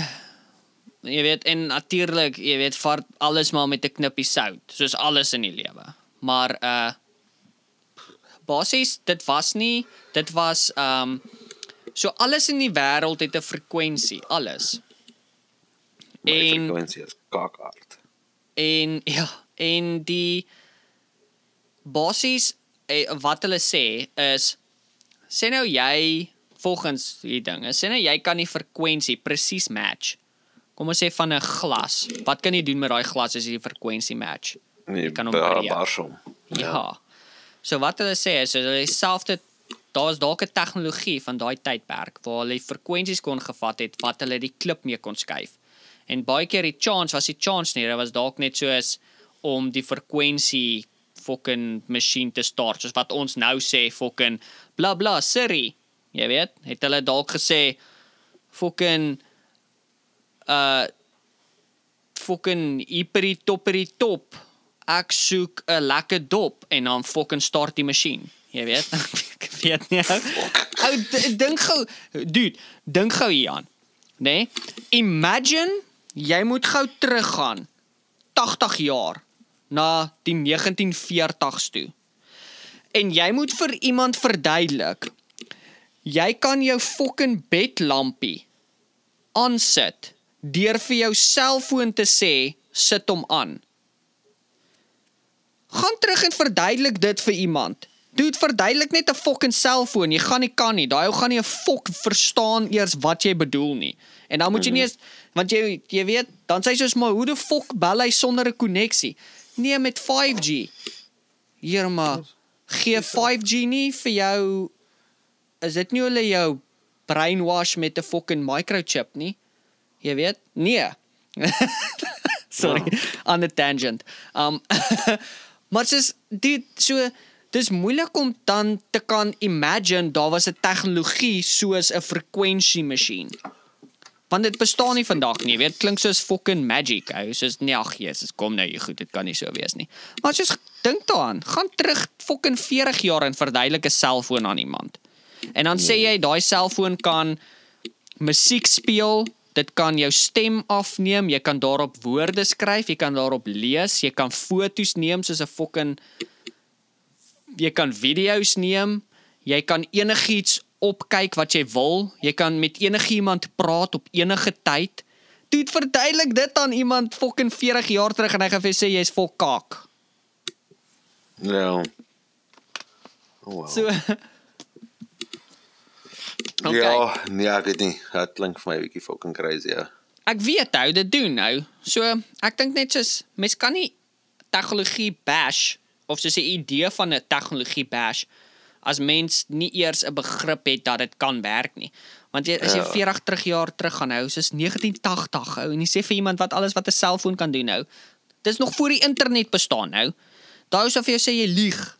jy weet en natuurlik, jy weet vat alles maar met 'n knippie sout, soos alles in die lewe. Maar uh basies dit was nie, dit was um so alles in die wêreld het 'n frekwensie, alles. My En- frekwensie is kakaard. En ja, en die basies eh, wat hulle sê is sê nou jy volgens die dinge, sê nou jy kan die frekwensie presies match. Kom ons sê van 'n glas. Wat kan jy doen met daai glas as jy die frekwensie match? Nee, kan hom ba- breek. barsom. Ja. So wat hulle sê is hulle dieselfde daar's dalk 'n tegnologie van daai tydperk waar hulle frekwensies kon gevat het wat hulle die klip mee kon skuif. En baie keer die chance was die chance nie, dit was dalk net soos om die frekwensie fucking masjien te start soos wat ons nou sê fucking bla bla Siri. Jy weet, het hulle dalk gesê fucking uh fucking hyperie topperie top. Ek soek 'n lekker dop en dan fucking start die masjien. Jy weet? ek weet nie. Ou dink gou, dude, dink gou hieraan. Né? Nee? Imagine jy moet gou teruggaan 80 jaar na die 1940s toe. En jy moet vir iemand verduidelik jy kan jou fucking bedlampie aansit deur vir jou selfoon te sê sit hom aan. gaan terug en verduidelik dit vir iemand. Dude, verduidelik net 'n fucking selfoon. Jy gaan nie kan nie. Daai ou gaan nie 'n fok verstaan eers wat jy bedoel nie. En dan moet jy nie eens want jy jy weet, dan sê jy soos maar hoe die fok bel hy sonder 'n koneksie? Nee, met 5G. Hier maar gee 5G nie vir jou is dit nie hulle jou brainwash met 'n fucking microchip nie? Jy weet? Nee. Sorry, on a tangent. Um maar soos dit so dis moeilik om dan te kan imagine daar was 'n tegnologie soos 'n frekwensie masjien. Want dit bestaan nie vandag nie, jy weet, klink soos fucking magic. Ou, soos nee, ag Jesus, kom nou, jy goed, dit kan nie so wees nie. Maar soos dink daaraan, gaan terug fucking 40 jaar en verduidelik 'n selfoon aan iemand. En dan sê jy daai selfoon kan musiek speel, dit kan jou stem afneem, jy kan daarop woorde skryf, jy kan daarop lees, jy kan foto's neem soos 'n fucking jy kan video's neem, jy kan enigiets opkyk wat jy wil, jy kan met enigiemand praat op enige tyd. Dit verduidelik dit aan iemand fucking 40 jaar terug en hy gaan vir jou sê jy's vol kak. Ja. Oh, wow. So Okay. Ja, nee, ek weet nie. Dit klink vir my 'n bietjie fucking crazy, ja. Ek weet hoe dit doen nou. So ek dink net soos mens kan nie tegnologie bash of soos 'n idee van 'n tegnologie bash as mens nie eers 'n begrip het dat dit kan werk nie. Want jy as jy Ja. 40 terug jaar terug gaan hou, soos 1980 ou en jy sê vir iemand wat alles wat 'n selfoon kan doen nou. Dis nog voor die internet bestaan nou. Daai sou vir jou sê jy lieg.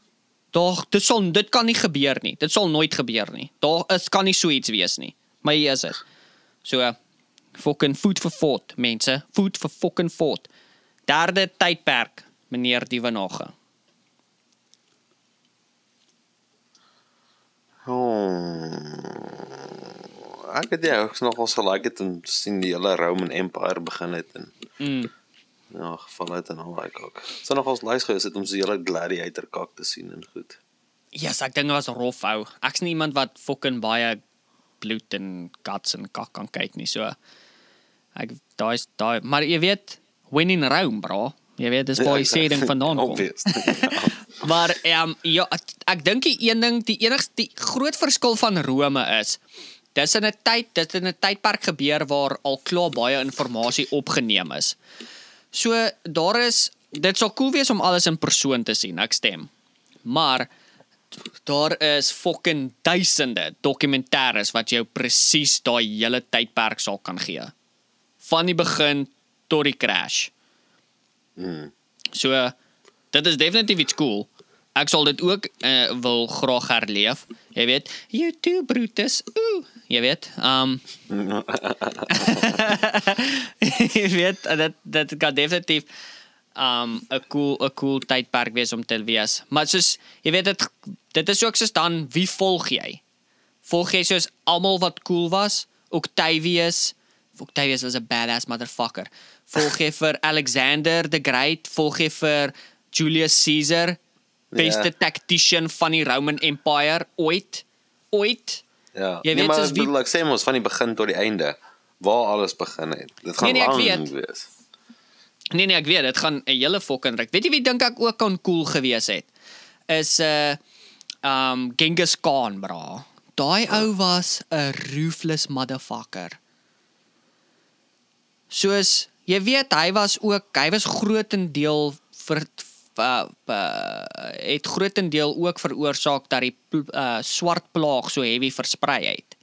Daar dit sal dit kan nie gebeur nie. Dit sal nooit gebeur nie. Daar is kan nie so iets wees nie. Maar hier is dit. So fucking food for thought mense, food for fucking thought. Derde tydperk, meneer Dievenage. Ek het ja, ek is nog ons gelike het om te sien die hele Roman Empire begin het en Mm. ja, geval het en al daai kak. So nog ons lys gewees het om so hele gladiator kak te sien en goed. Ja, yes, ek dink dit was rof ou. Ek's nie iemand wat fucking baie bloed en guts en kak kan kyk nie. So ek daai daai, maar jy weet, when in Rome, bro. Jy weet dis waar jy sê ding vandaan kom. Maar ehm um, ja, ek dink die een ding, die enigste die groot verskil van Rome is dis in 'n tyd, dit in 'n tydperk gebeur waar al klaar baie inligting opgeneem is. So daar is dit sou cool wees om alles in persoon te sien, ek stem. Maar daar is fucking duisende dokumentêres wat jou presies daai hele tydperk sal kan gee. Van die begin tot die crash. Mm. So dit is definitief iets cool. Ek sal dit ook uh, wil graag herleef. Jy weet, you too Brutus. Ooh, jy weet. Um jy weet dit dit kan definitief um 'n cool 'n cool tydperk wees om te wees. Maar soos jy weet dit dit is ook soos dan wie volg jy? Volg jy soos almal wat cool was? Octavius. Octavius was 'n badass motherfucker. Volg jy vir Alexander the Great? Volg jy vir Julius Caesar? Beste Ja. tactician van die Roman Empire ooit? Ooit? Ja. Jy nee, weet maar soos ek wie- bedoel ek sê mos van die begin tot die einde waar alles begin het. Dit gaan Nee, nee, lank wees. Nee nee, ek weet, dit gaan 'n hele fucking ruk. Weet jy wie dink ek ook kan cool gewees het? Is 'n uh, um Genghis Khan, bra. Daai ou was 'n ruthless motherfucker. Soos jy weet, hy was ook, hy was grootendeel vir uh, uh, het grootendeel ook veroorsaak dat die uh, swart plaag so heavy versprei het.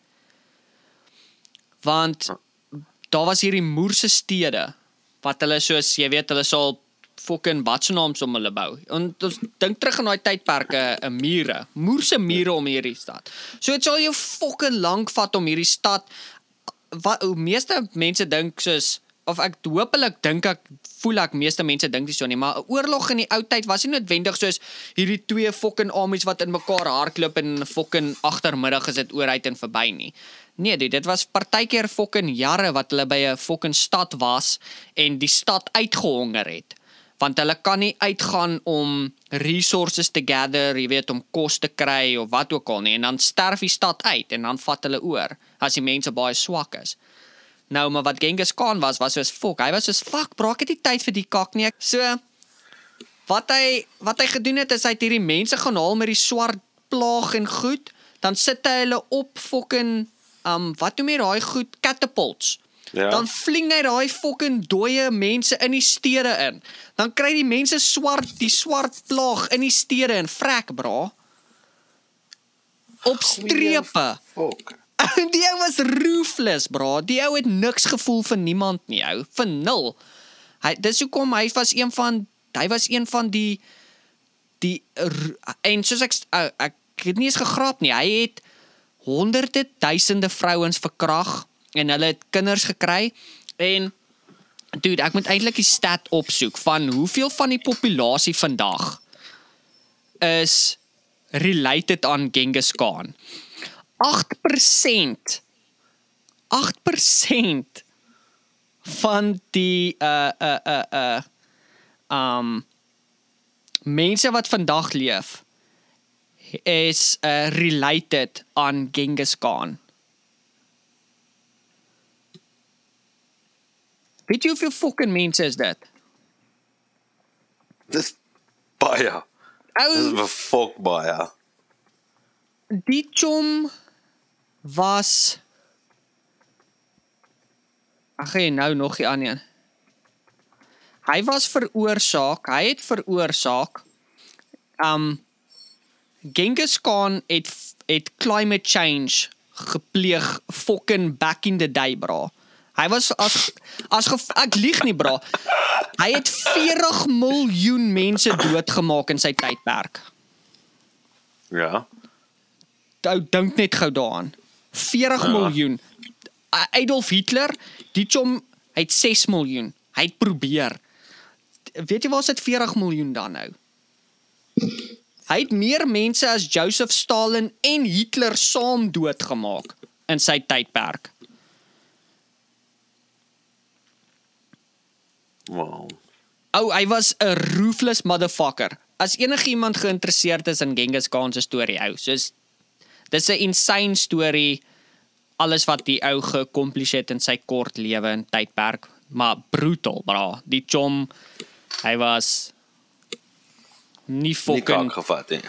Want daar was hierdie moerse stede wat hulle soos jy weet hulle sal fucking watsenaams om hulle bou. En ons dink terug aan daai tydperke 'n mure, moerse mure om hierdie stad. So dit sal jou fucking lank vat om hierdie stad wat meeste mense dink soos of ek hoopelik dink ek voel ek meeste mense dink nie so nie, maar 'n oorlog in die ou tyd was nie noodwendig soos hierdie twee fucking armies wat in mekaar hardloop en fucking agtermiddag is dit ooruit en verby nie. Nee, dude, dit was partykeer fucking jare wat hulle by 'n fucking stad was en die stad uitgehonger het. Want hulle kan nie uitgaan om resources te gather, jy weet, om kos te kry of wat ook al nie en dan sterf die stad uit en dan vat hulle oor as die mense baie swak is. Nou, maar wat Genghis Khan was, was soos fok. Hy was soos fuck, bro, ek het nie tyd vir die kak nie. So wat hy wat hy gedoen het is hy het hierdie mense gaan haal met die swart plaag en goed, dan sit hy hulle op fucking um wat noem jy daai goed catapults. Ja. Dan fling hy daai fucking dooie mense in die stede in. Dan kry die mense swart die swart plaag in die stede en vrek bra. Op strepe. Fok. die ou was ruthless, bra. Die ou het niks gevoel vir niemand nie, ou. Vir nul. Hy dis hoekom hy was een van hy was een van die die en soos ek ou, ek het nie eens gegrap nie. Hy het honderde duisende vrouens verkrag en hulle het kinders gekry en dude, ek moet eintlik die stat opsoek van hoeveel van die populasie vandag is related aan Genghis Khan. 8% 8% van die uh uh uh uh um mense wat vandag leef is uh related aan Genghis Khan. Weet jy hoeveel fucking mense is dit? Dis baie. Dis Ou, befok baie. die chom was Ag nee, nou nog die ander een. Hy was veroorsaak, hy het veroorsaak um Genghis Khan het het climate change gepleeg fucking back in the day bra. Hy was as as ge, ek lieg nie bra. Hy het 40 miljoen mense doodgemaak in sy tydperk. Ja. Ou dink net gou daaraan. 40 Ja. miljoen. Adolf Hitler, die chom, hy het 6 miljoen. Hy het probeer. Weet jy waar sit 40 miljoen dan nou? Hy het meer mense as Joseph Stalin en Hitler saam doodgemaak in sy tydperk. Wow. Ou, hy was 'n ruthless motherfucker. As enigiemand geïnteresseerd is in Genghis Khan se storie, ou, soos dis 'n insane storie alles wat die ou geaccomplished het in sy kort lewe en tydperk, maar brutal, bra. Die chom hy was nie fucking gevat nie.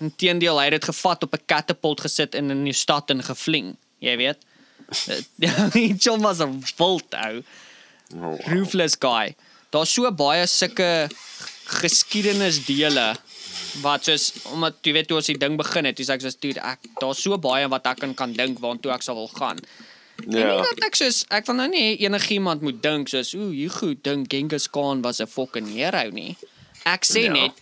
Inteendeel, hy het dit gevat op 'n catapult gesit en in die stad in gevling, jy weet. Die chom was 'n wild ou. Oh, wow. ruthless guy. Daar's so baie sulke geskiedenisdele wat soos omdat jy weet toe ons die ding begin het, dis ek soos dude, ek daar's so baie wat ek aan kan dink waartoe ek sal wil gaan. Ja. En nie Ja. dat ek soos ek wil nou nie enigiemand moet dink soos ooh, hier goed dink Genghis Khan was 'n fucking hero nie. Ek sê Ja. net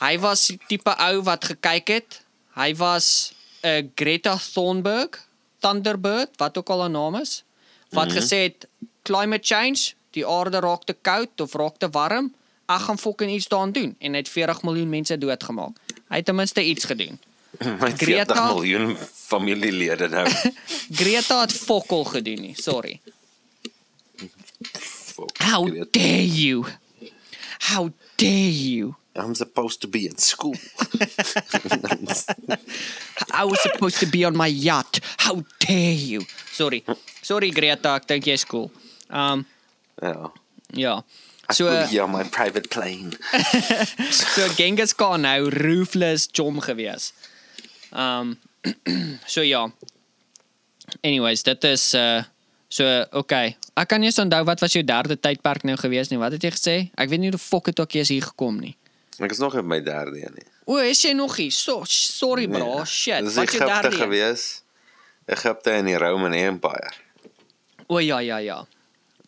hy was die tipe ou wat gekyk het. Hy was 'n Greta Thunberg, Thunderbird, wat ook al haar naam is, wat mm -hmm. gesê het climate change, die aarde raak te koud of raak te warm. Ek gaan fucking iets daaraan doen en hy het 40 miljoen mense doodgemaak. Hy het ten minste iets gedoen. My 40 Greta? miljoen familielede nou. Greta het fokol gedoen nie, sorry. Fok, How Greta. dare you? How dare you? I'm supposed to be in school. I was supposed to be on my yacht. How dare you? Sorry. Sorry Greta, ek dink jy's cool. Um ja. ja. Ek So hier on my private plane. so Genghis Khan nou ruthless chom gewees. Um so ja. Anyways, dit is uh so okay. Ek kan nie onthou wat was jou derde tydperk nou gewees nie. Wat het jy gesê? Ek weet nie hoe die fok het ook jy hier gekom nie. Ek is nog op my derde een nie. O, is jy nog hier? So, sorry bro. Nee. Shit. Dis Wat Egipte derde? gewees. Egipte en die Roman Empire. O ja ja ja.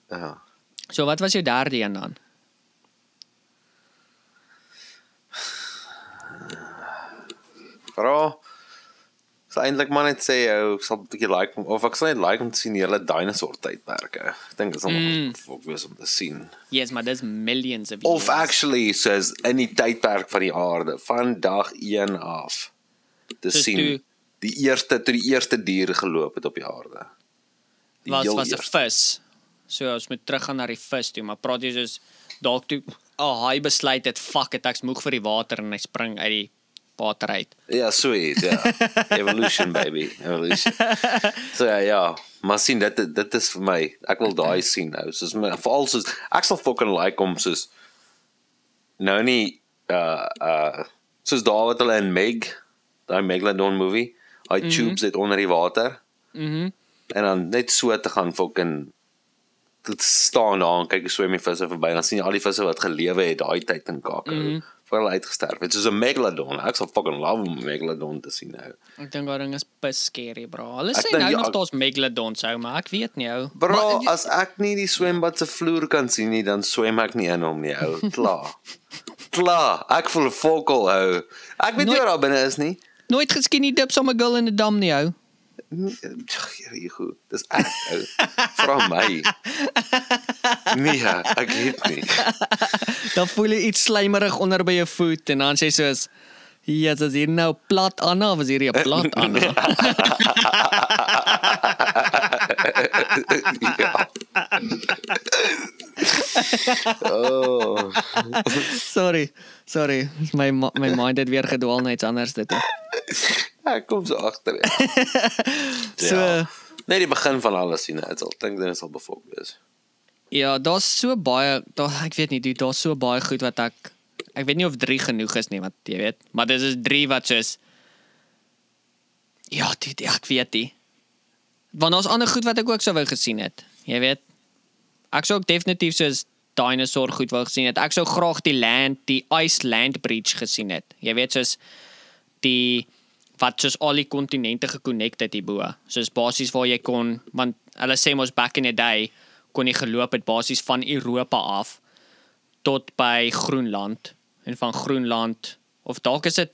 Ja. So wat was jou derde een dan? Bro. So eintlik maar net sê ou, ek sal 'n bietjie like of ek sal net like om te sien die hele dinosaur tydperke. Ek dink dit is Mm. nog mm. wees om te sien. Yes, maar dis millions of Of years. actually soos in die tydperk van die aarde van dag 1 af te Soos sien toe- die eerste toe die eerste diere geloop het op die aarde. Die was was 'n vis. So ons moet teruggaan na die vis toe, maar praat jy soos dalk toe oh, hy besluit het fuck it, ek's moeg vir die water en hy spring uit die water uit. Ja, sweet, ja. Evolution baby, evolution. So ja, ja, maar sien dit dit is vir my. Ek wil daai sien nou. Soos my veral soos ek sal fucking like om soos nou nie uh uh soos daar wat hulle in Meg, daai Megalodon movie, hy mm -hmm. tubes dit onder die water. Mhm. Mm en dan net so te gaan fucking staan daar en kyk hoe swem die visse verby en dan sien jy al die visse wat gelewe het daai tyd in Kaapstad mm. -hmm. voor hulle uitgesterf het soos 'n megalodon ek sal fucking love om 'n megalodon te sien nou Ek dink daai ding is bes scary, bro. Hulle sê nou nog daar's megalodons ou, maar ek weet nie ou. bro Maar- as ek nie die swembad se vloer kan sien nie dan swem ek nie in hom nie ou klaar klaar ek voel 'n fokol ou ek weet nie wat daar binne is nie nooit geskinny dips om 'n girl in 'n dam nie ou. Nee, Here hier goed. Dis ek ou. Vra my. Nee, ek weet nie. Dan voel jy iets slijmerig onder by jou voet en dan sê jy soos Ja, dis hier nou plat Anna, is hier 'n plat Anna? ja. Oh. sorry. Sorry. My my mind het weer gedwaal na iets anders dit. Ek kom so agter. So Ja. Nee, die begin van alles sien. Dit sal dink dit sal befok wees. ja, daar's so baie daar ek weet nie, daar's so baie goed wat ek ek weet nie of 3 genoeg is nie, wat jy weet, maar dis is 3 wat soos Ja, ja, ek weet nie. Want daar's ander goed wat ek ook sou wou gesien het. Jy weet. Ek sou ook definitief soos dinosaur goed wou gesien het. Ek sou graag die land, die Ice Land Bridge gesien het. Jy weet soos die wat soos al die kontinente gekonnekt het hierbo. Soos basies waar jy kon want hulle sê mos back in the day kon jy geloop het basies van Europa af tot by Groenland en van Groenland of dalk is dit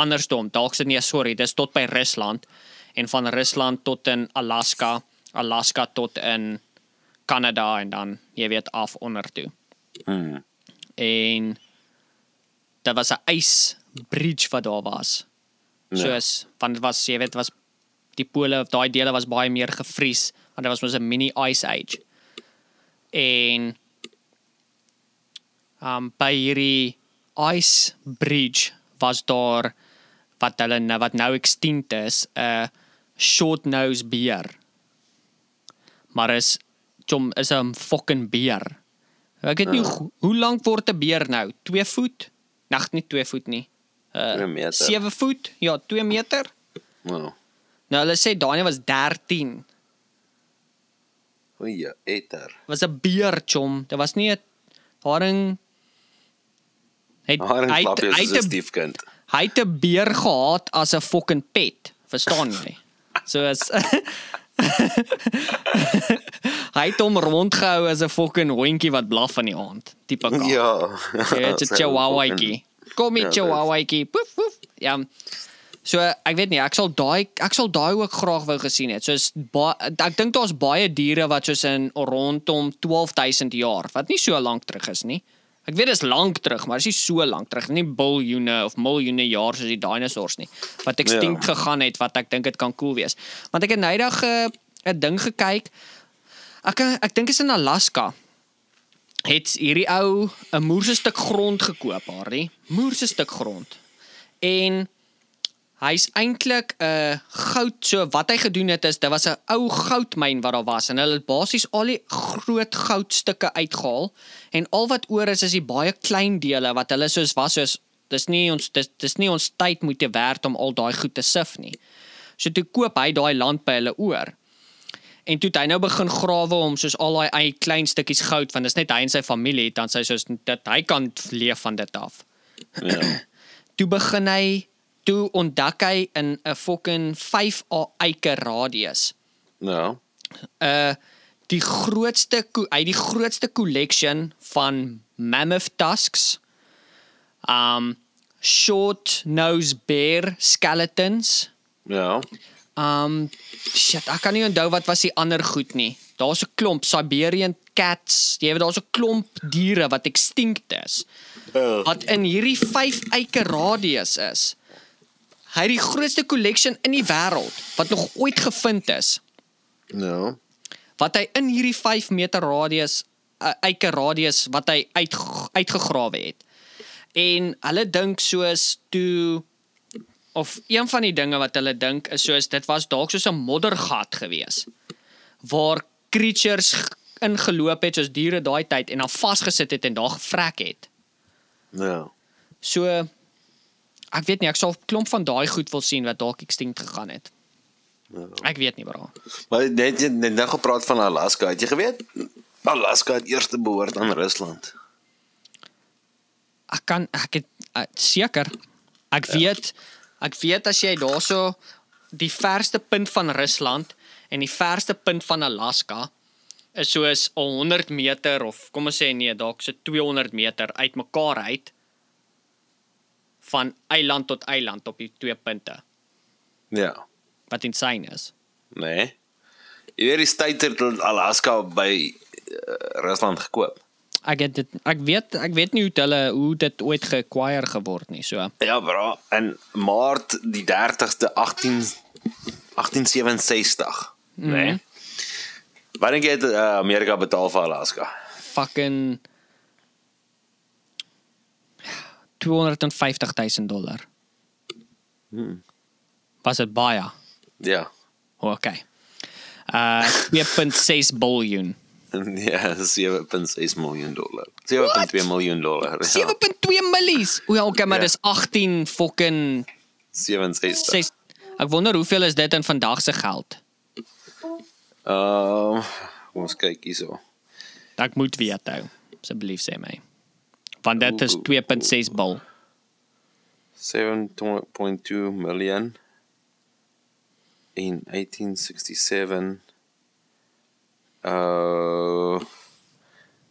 andersom. Dalk is dit nie sorry, dis tot by Rusland en van Rusland tot in Alaska, Alaska tot in Kanada en dan jy weet af onder toe. Hmm. En daar was 'n ysbridge wat daar was. Ja. Soos want dit was jy weet was die pole of daai dele was baie meer gevries want dit was mos 'n mini ice age. En um by hierdie ice bridge was daar wat hulle nou wat nou extinct is, 'n short nose beer. Maar is chom is 'n fucking beer. Ek weet nie hoe, hoe lank word 'n beer nou? 2 voet? Nag nie 2 voet nie. Uh meter. 7 voet? Ja, 2 meter. Wow. Nou hulle sê Daniel was 13. O ja, eter. Was 'n beer chom. Dit was nie 'n haring Hy hy soos 'n het 'n- stiefkind. hy het 'n beer gehad as 'n fucking pet. Verstaan jy? So as hy het hom rondgehou as 'n fucking hondjie wat blaf van die aand. Tipe kat. Ja. Jy weet 'n chihuahuaatjie. Kom hier Ja, chihuahuaatjie. Poef poef. Ja. So ek weet nie, ek sal daai ek sal daai ook graag wou gesien het. Soos ba, ek dink daar's baie diere wat soos in rondom 12000 jaar, wat nie so lank terug is nie. Ek weet dit is lank terug, maar dit is nie so lank terug nie, biljoene of miljoene jaar soos die dinosaurs nie. Wat extinct ja. gegaan het wat ek dink dit kan cool wees. Want ek het nydag 'n uh, ding gekyk. Ek ek dink is in Alaska het hierdie ou 'n moerse stuk grond gekoop, Harry. Moerse stuk grond. En hy's eintlik 'n goud so wat hy gedoen het is daar was 'n ou goudmyn wat daar was en hulle het basies al die groot goudstukke uitgehaal en al wat oor is is die baie klein dele wat hulle soos was soos dis nie ons dis, dis nie ons tyd moet te werd om al daai goed te sif nie. So toe koop hy daai land by hulle oor. En toe hy nou begin grawe om soos al daai eie klein stukkies goud want dis net hy en sy familie dan sy soos dit hy kan leef van dit af. Ja. Toe begin hy toe ontdek hy in 'n fucking 5 eike radius. Ja. Uh die grootste hy die grootste collection van mammoth tusks. Um short nose bear skeletons. Ja. Um shit, ek kan nie onthou wat was die ander goed nie. Daar's 'n klomp Siberian cats. Jy weet daar's 'n klomp diere wat extinct is. Uh, Wat in hierdie 5 eike radius is. Hy het die grootste collection in die wêreld wat nog ooit gevind is. ja. Wat hy in hierdie 5 meter radius uh, eike radius wat hy uit uitgegrawe het. En hulle dink soos toe of een van die dinge wat hulle dink is soos dit was dalk soos 'n moddergat gewees waar creatures ingeloop het soos diere daai tyd en dan vasgesit het en daar gevrek het. Ja. So ek weet nie, ek sal 'n klomp van daai goed wil sien wat dalk extinct gegaan het. Ja. Ek weet nie bra. Maar net jy net nou gepraat van Alaska. Het jy geweet Alaska het eers behoort aan Rusland? Ek kan ek het uh, seker ek ja. weet ek weet as jy daarso die verste punt van Rusland en die verste punt van Alaska is soos 100 meter of kom ons sê nee, dalk so 200 meter uitmekaar uit van eiland tot eiland op die twee punte Ja. wat insane is. Nee. Jy weet die state het Alaska by uh, Rusland gekoop. Ek het dit ek weet ek weet nie hoe hulle hoe dit ooit geacquire geword nie. So Ja, bra. In Maart die 30ste 18 1867, mm -hmm. nee. Wat dink jy het uh, Amerika betaal vir Alaska? fucking 250 000 dollar. Hmm. Was dit baie? Ja. OK. Uh 2.6 biljoen. Ja, 7.6 miljoen dollar. 7.2 miljoen dollar. Ja. 7.2 millies. O ja, okay, maar Ja. dis 18 fucking 67. 6 Ek wonder hoeveel is dit in vandag se geld? Ehm, uh, ons kyk hierso. Ek moet weet hou. Asseblief sê my. Want dit is Oeh, 2.6 bil. 7.2 million in 1867 uh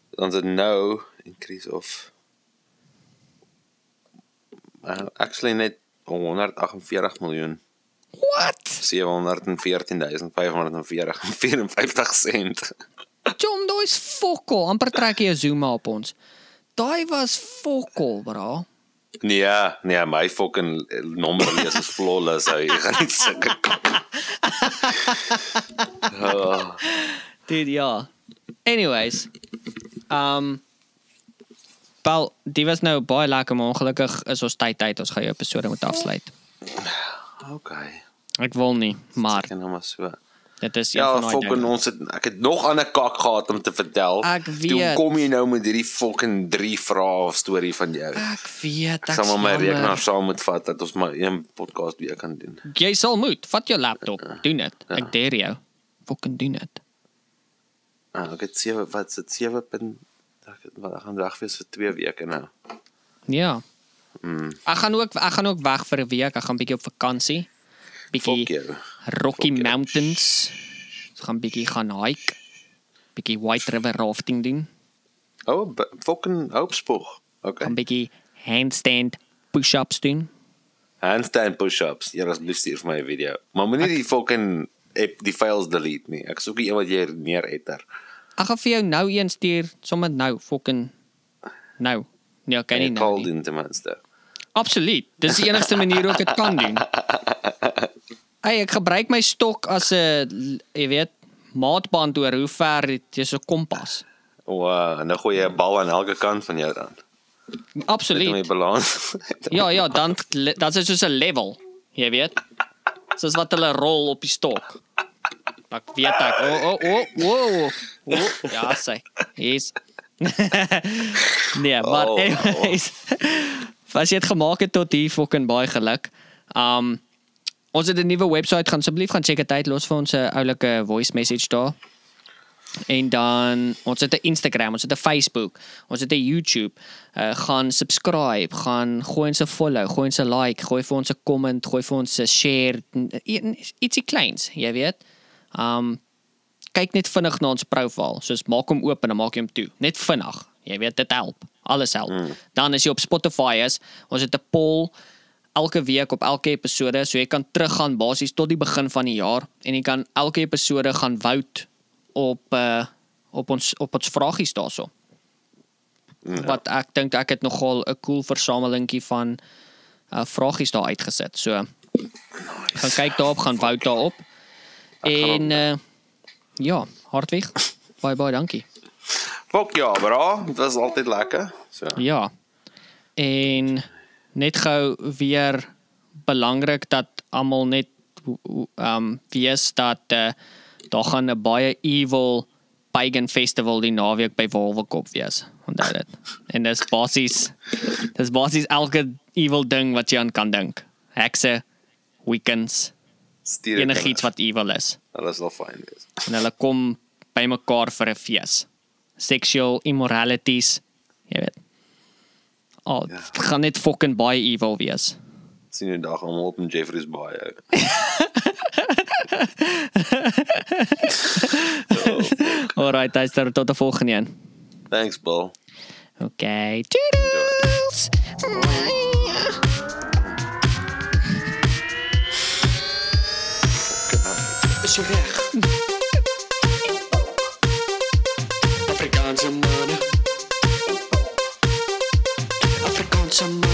dan is nou increase of uh, actually net 148 miljoen What? 714540 sent. Jom, daai is fokol. amper trek jy 'n zoom op ons. Daai was fokol, bra. Nee, nee, my fucking nommer lees is flawless. Hy gaan nie sulke. Oh, Dude, ja. Anyways. Um Paul, dit was nou baie lekker, maar ongelukkig is ons tyd uit. Ons gaan jou episode moet afsluit. okay. Ek wil nie, maar Ken hom maar so. Dit is Ja, van daai fucking ons het ek het nog aan 'n kak gehad om te vertel. Ek Toe weet. kom jy nou met hierdie fucking drie vrae of storie van jou. Ek weet, Ek ek sal maar my rekenaar saam moet vat dat ons maar een podcast weer kan doen. Jy sal moet. Vat jou laptop. Doen dit. Ja. Ek dare jou. Fucking doen dit. Ah, ek het 7 wat sit 7 punt ek wat gaan weg wees vir 2 weke nou. Ja. Mm. Ek gaan ook ek gaan ook weg vir 'n week. Ek gaan bietjie op vakansie. Bietjie. Rocky. Mountains. Ons gaan bietjie gaan hike. Bietjie White River rafting doen. Oh, fucking hoopspoeg. Okay. Gaan bietjie handstand push-ups doen. Handstand push-ups. Ja, asseblief stuur vir my video. Maar moenie die fucking app die files delete nie. Ek soek nie een wat jy neer etter. Ek gaan vir jou nou een stuur, sommer nou, fucking nou. Nee, kan nie nou. call doen ten minste. Absoluut. Dis die enigste manier hoe ek dit kan doen. Hey, ek gebruik my stok as 'n jy weet, maatband oor hoe ver dit is 'n kompas. Wow, en dan gooi jy 'n bal aan elke kant van jou dan. Absoluut. balans. Ja, ja, dan dan is soos 'n level, jy weet. Soos wat hulle rol op die stok. Ek weet ek. O o o o. o ja, sê. Is. nee, maar Oh, oh. anyways. As jy dit gemaak het tot hier fucking baie geluk. Um ons het 'n nuwe webwerf gaan asseblief gaan check dit uit los vir ons 'n oulike voice message daar. En dan ons het 'n Instagram, ons het 'n Facebook, ons het 'n YouTube. Uh gaan subscribe, gaan gooi ons 'n follow, gooi ons 'n like, gooi vir ons 'n comment, gooi vir ons 'n share, ietsie kleins, jy weet. Um kyk net vinnig na ons profiel, soos maak hom oop en dan maak jy hom toe. Net vinnig. Jy weet dit help. Alles help. Mm. Dan as jy op Spotify is, ons het 'n poll elke week op elke episode, so jy kan teruggaan basies tot die begin van die jaar en jy kan elke episode gaan vote op uh op ons op ons vragies daarso. Ja. Wat ek dink ek het nogal 'n cool versamelingkie van uh vragies daar uitgesit. So nice. gaan kyk daarop, gaan vote daarop. En uh ja, hartweg. Baie baie dankie. Fuck ja, bra. Dit was altyd lekker. So. Ja. En net gou weer belangrik dat almal net um, weet dat uh, daar gaan 'n baie evil pagan festival die naweek by Wolwekop wees. Onthou dit. En dis basies dis basies elke evil ding wat jy aan kan dink. Hekse, weekends, Stuur enigiets wat evil is. Hulle sal fyn wees. En hulle kom bymekaar vir 'n fees. Sexual immoralities, jy weet. Al Ja. ja. gaan net fucking baie evil wees. sien jy dag almal op in Jeffreys Bay. ook. Alright, hy's daar tot 'n volgende een. Thanks, Bill. Okay. Toodles. Reg? some